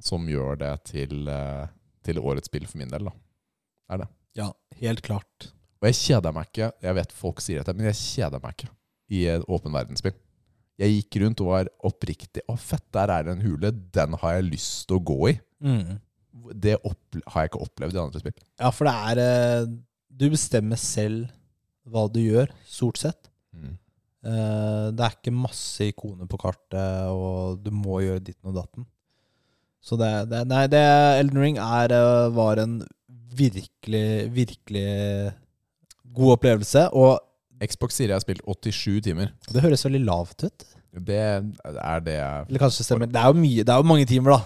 som gjør det til, eh, til årets spill for min del. da. Det er det. Ja, helt klart. Og jeg kjeder meg ikke. Jeg vet folk sier dette, men jeg kjeder meg ikke i åpen verdensspill. Jeg gikk rundt og var oppriktig Å, fett, der er det en hule. Den har jeg lyst til å gå i. Mm. Det har jeg ikke opplevd i andre spill. Ja, for det er eh, Du bestemmer selv hva du gjør, stort sett. Mm. Det er ikke masse ikoner på kartet, og du må gjøre ditten og datten. Så det, det Nei, det Elden Ring er, eh, var en virkelig, virkelig god opplevelse. Og Xbox sier jeg har spilt 87 timer. det høres veldig lavt ut. Det er det jeg Eller kanskje stemmer. Det er jo mye, det er jo mange timer, da.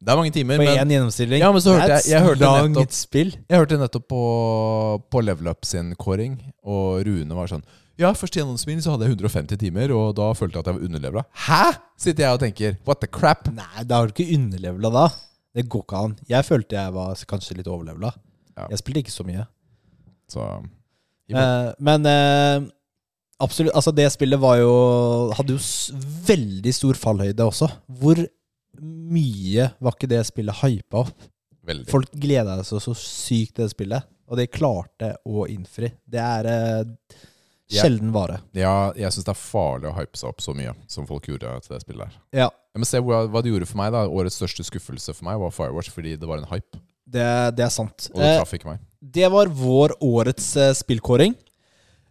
Det er mange timer, På én gjennomstilling. Ja, men så hørte jeg- jeg hørte nettopp- spill. jeg hørte nettopp på, på Level Up sin kåring, og Rune var sånn Ja, først gjennomspill så hadde jeg 150 timer, og da følte jeg at jeg var underlevela. Hæ?! sitter jeg og tenker. What the crap? Nei, da har du ikke underlevela da. Det går ikke an. Jeg følte jeg var kanskje litt overlevela. Ja. Jeg spilte ikke så mye. Så Eh, men eh, absolutt, altså det spillet var jo Hadde jo veldig stor fallhøyde også. Hvor mye var ikke det spillet hypa opp? veldig. Folk gleda seg så sykt til det spillet, og det klarte å innfri. Det er Ja. sjelden vare. Ja, jeg syns det er farlig å hype seg opp så mye som folk gjorde til det spillet her. Ja, Men se hva, hva det gjorde for meg. da Årets største skuffelse for meg var Firewatch, fordi det var en hype. det, det er sant. Og det traff ikke meg. Det var vår årets eh, spillkåring.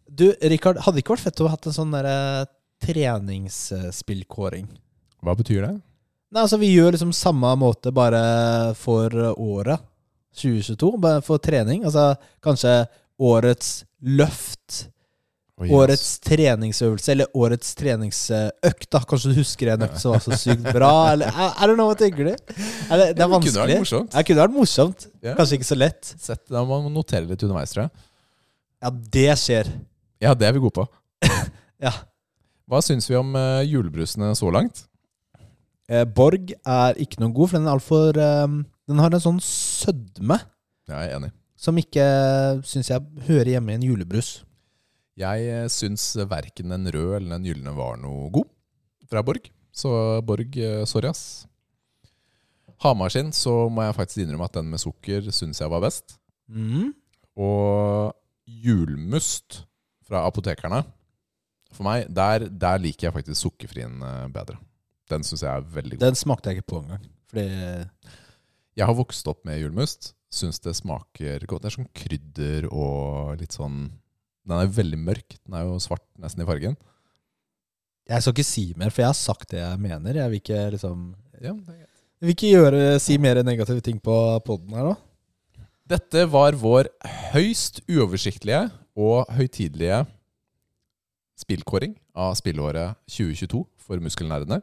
Du, Rikard, hadde det ikke vært fett å ha hatt en sånn derre treningsspillkåring? Hva betyr det? Nei, altså Vi gjør liksom samme måte bare for året 2022, bare for trening. Altså kanskje årets løft, Oi, årets treningsøvelse eller årets treningsøkt. da Kanskje du husker en økt som var så sykt bra? Eller, I, don't know, hva tenker du? Er det, det er vanskelig. det kunne vært morsomt. Det kunne vært morsomt. Yeah. Kanskje ikke så lett. Sett, da må man notere litt underveis, tror jeg. Ja, det skjer. Ja, det er vi gode på. Ja. Hva syns vi om uh, julebrusene så langt? Eh, Borg er ikke noe god, for den er altfor um, Den har en sånn sødme jeg er enig. som ikke syns jeg hører hjemme i en julebrus. Jeg eh, syns verken den røde eller den gylne var noe god fra Borg. Så Borg, eh, sorry, ass. Hamar sin så må jeg faktisk innrømme at den med sukker syns jeg var best. Mm. Og julmust fra apotekerne For meg, der, der liker jeg faktisk sukkerfrien eh, bedre. Den syns jeg er veldig god. Den smakte jeg ikke på engang. Fordi Jeg har vokst opp med julmust. Syns det smaker godt. Det er sånn krydder og litt sånn Den er veldig mørk. Den er jo svart nesten i fargen. Jeg skal ikke si mer, for jeg har sagt det jeg mener. Jeg vil ikke liksom Ja. Jeg vil ikke gjøre, si mer negative ting på poden her nå. Dette var vår høyst uoversiktlige og høytidelige spillkåring av spillåret 2022 for muskelnerdene.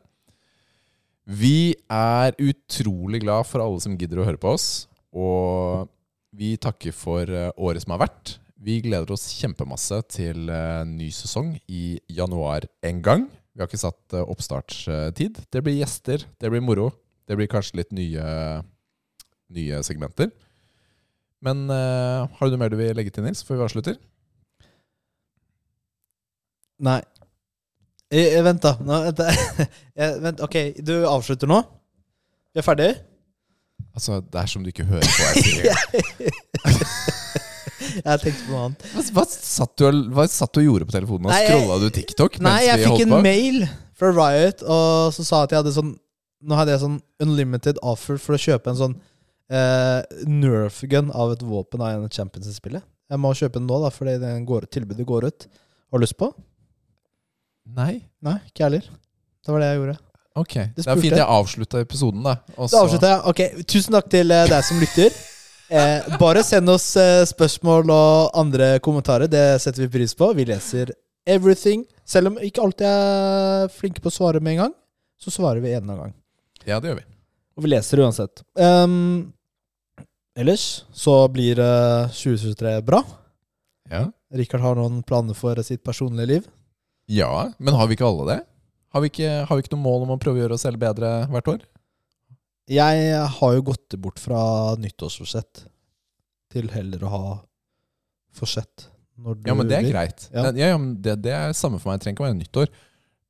Vi er utrolig glad for alle som gidder å høre på oss. Og vi takker for eh, året som har vært. Vi gleder oss kjempemasse til eh, ny sesong i januar en gang. Vi har ikke satt eh, oppstartstid. Det blir gjester, det blir moro. Det blir kanskje litt nye, nye segmenter. Men uh, har du noe mer du vil legge til, Nils, før vi avslutter? Nei. Jeg, jeg, vent, da. Nå, vent, jeg, vent, ok, du avslutter nå? Vi er ferdig? Altså, Det er som du ikke hører på. Jeg sier. Jeg tenkte på noe annet. Hva, satt du, hva satt du og gjorde på telefonen? Scrolla du TikTok? Nei, jeg fikk en mail fra Riot, og så sa at jeg hadde sånn Nå hadde jeg sånn unlimited offer for å kjøpe en sånn eh, Nerf gun av et våpen av en av champions i spillet. Jeg må kjøpe den nå, da, fordi den går, tilbudet går ut. Har du lyst på? Nei. Nei, ikke jeg heller. Det var det jeg gjorde. Ok. Det, Det er fint jeg. avslutta episoden, da. Også... Da avslutter jeg. Ok, Tusen takk til eh, deg som lytter. Eh, bare send oss eh, spørsmål og andre kommentarer. Det setter vi pris på. Vi leser everything. Selv om ikke alltid er flinke på å svare med en gang, så svarer vi en gang. Ja, det gjør vi. Og vi leser uansett. Um, ellers så blir eh, 2023 bra. Ja. Rikard har noen planer for sitt personlige liv. ja, men har vi ikke alle det? Har vi ikke, har vi ikke noe mål om å prøve å gjøre oss selv bedre hvert år? Jeg har jo gått bort fra nyttårsforsett til heller å ha forsett. Når du Ja, men det er greit. Ja. Ja, ja, det, det er samme for meg. Det trenger ikke å være nyttår.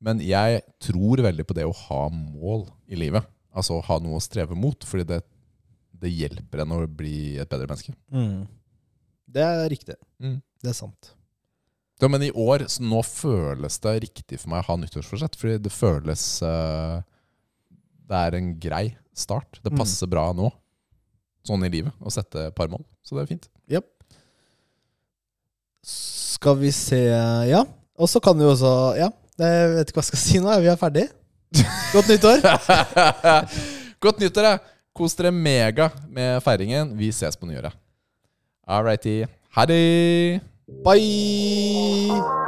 Men jeg tror veldig på det å ha mål i livet. Altså ha noe å streve mot. Fordi det, det hjelper en å bli et bedre menneske. Mm. Det er riktig. Mm. Det er sant. Ja, men i år, så nå føles det riktig for meg å ha nyttårsforsett. Fordi det føles eh, Det er en grei start. Det Mm. passer bra nå, sånn i livet, å sette et par mål. Så det er fint. Skal vi se Ja. Og så kan du også Ja, jeg vet ikke hva jeg skal si nå. Vi er ferdig. Godt nyttår. Godt nyttår, ja. Kos dere mega med feiringen. Vi ses på nyåret. All righty. Ha det! Bye!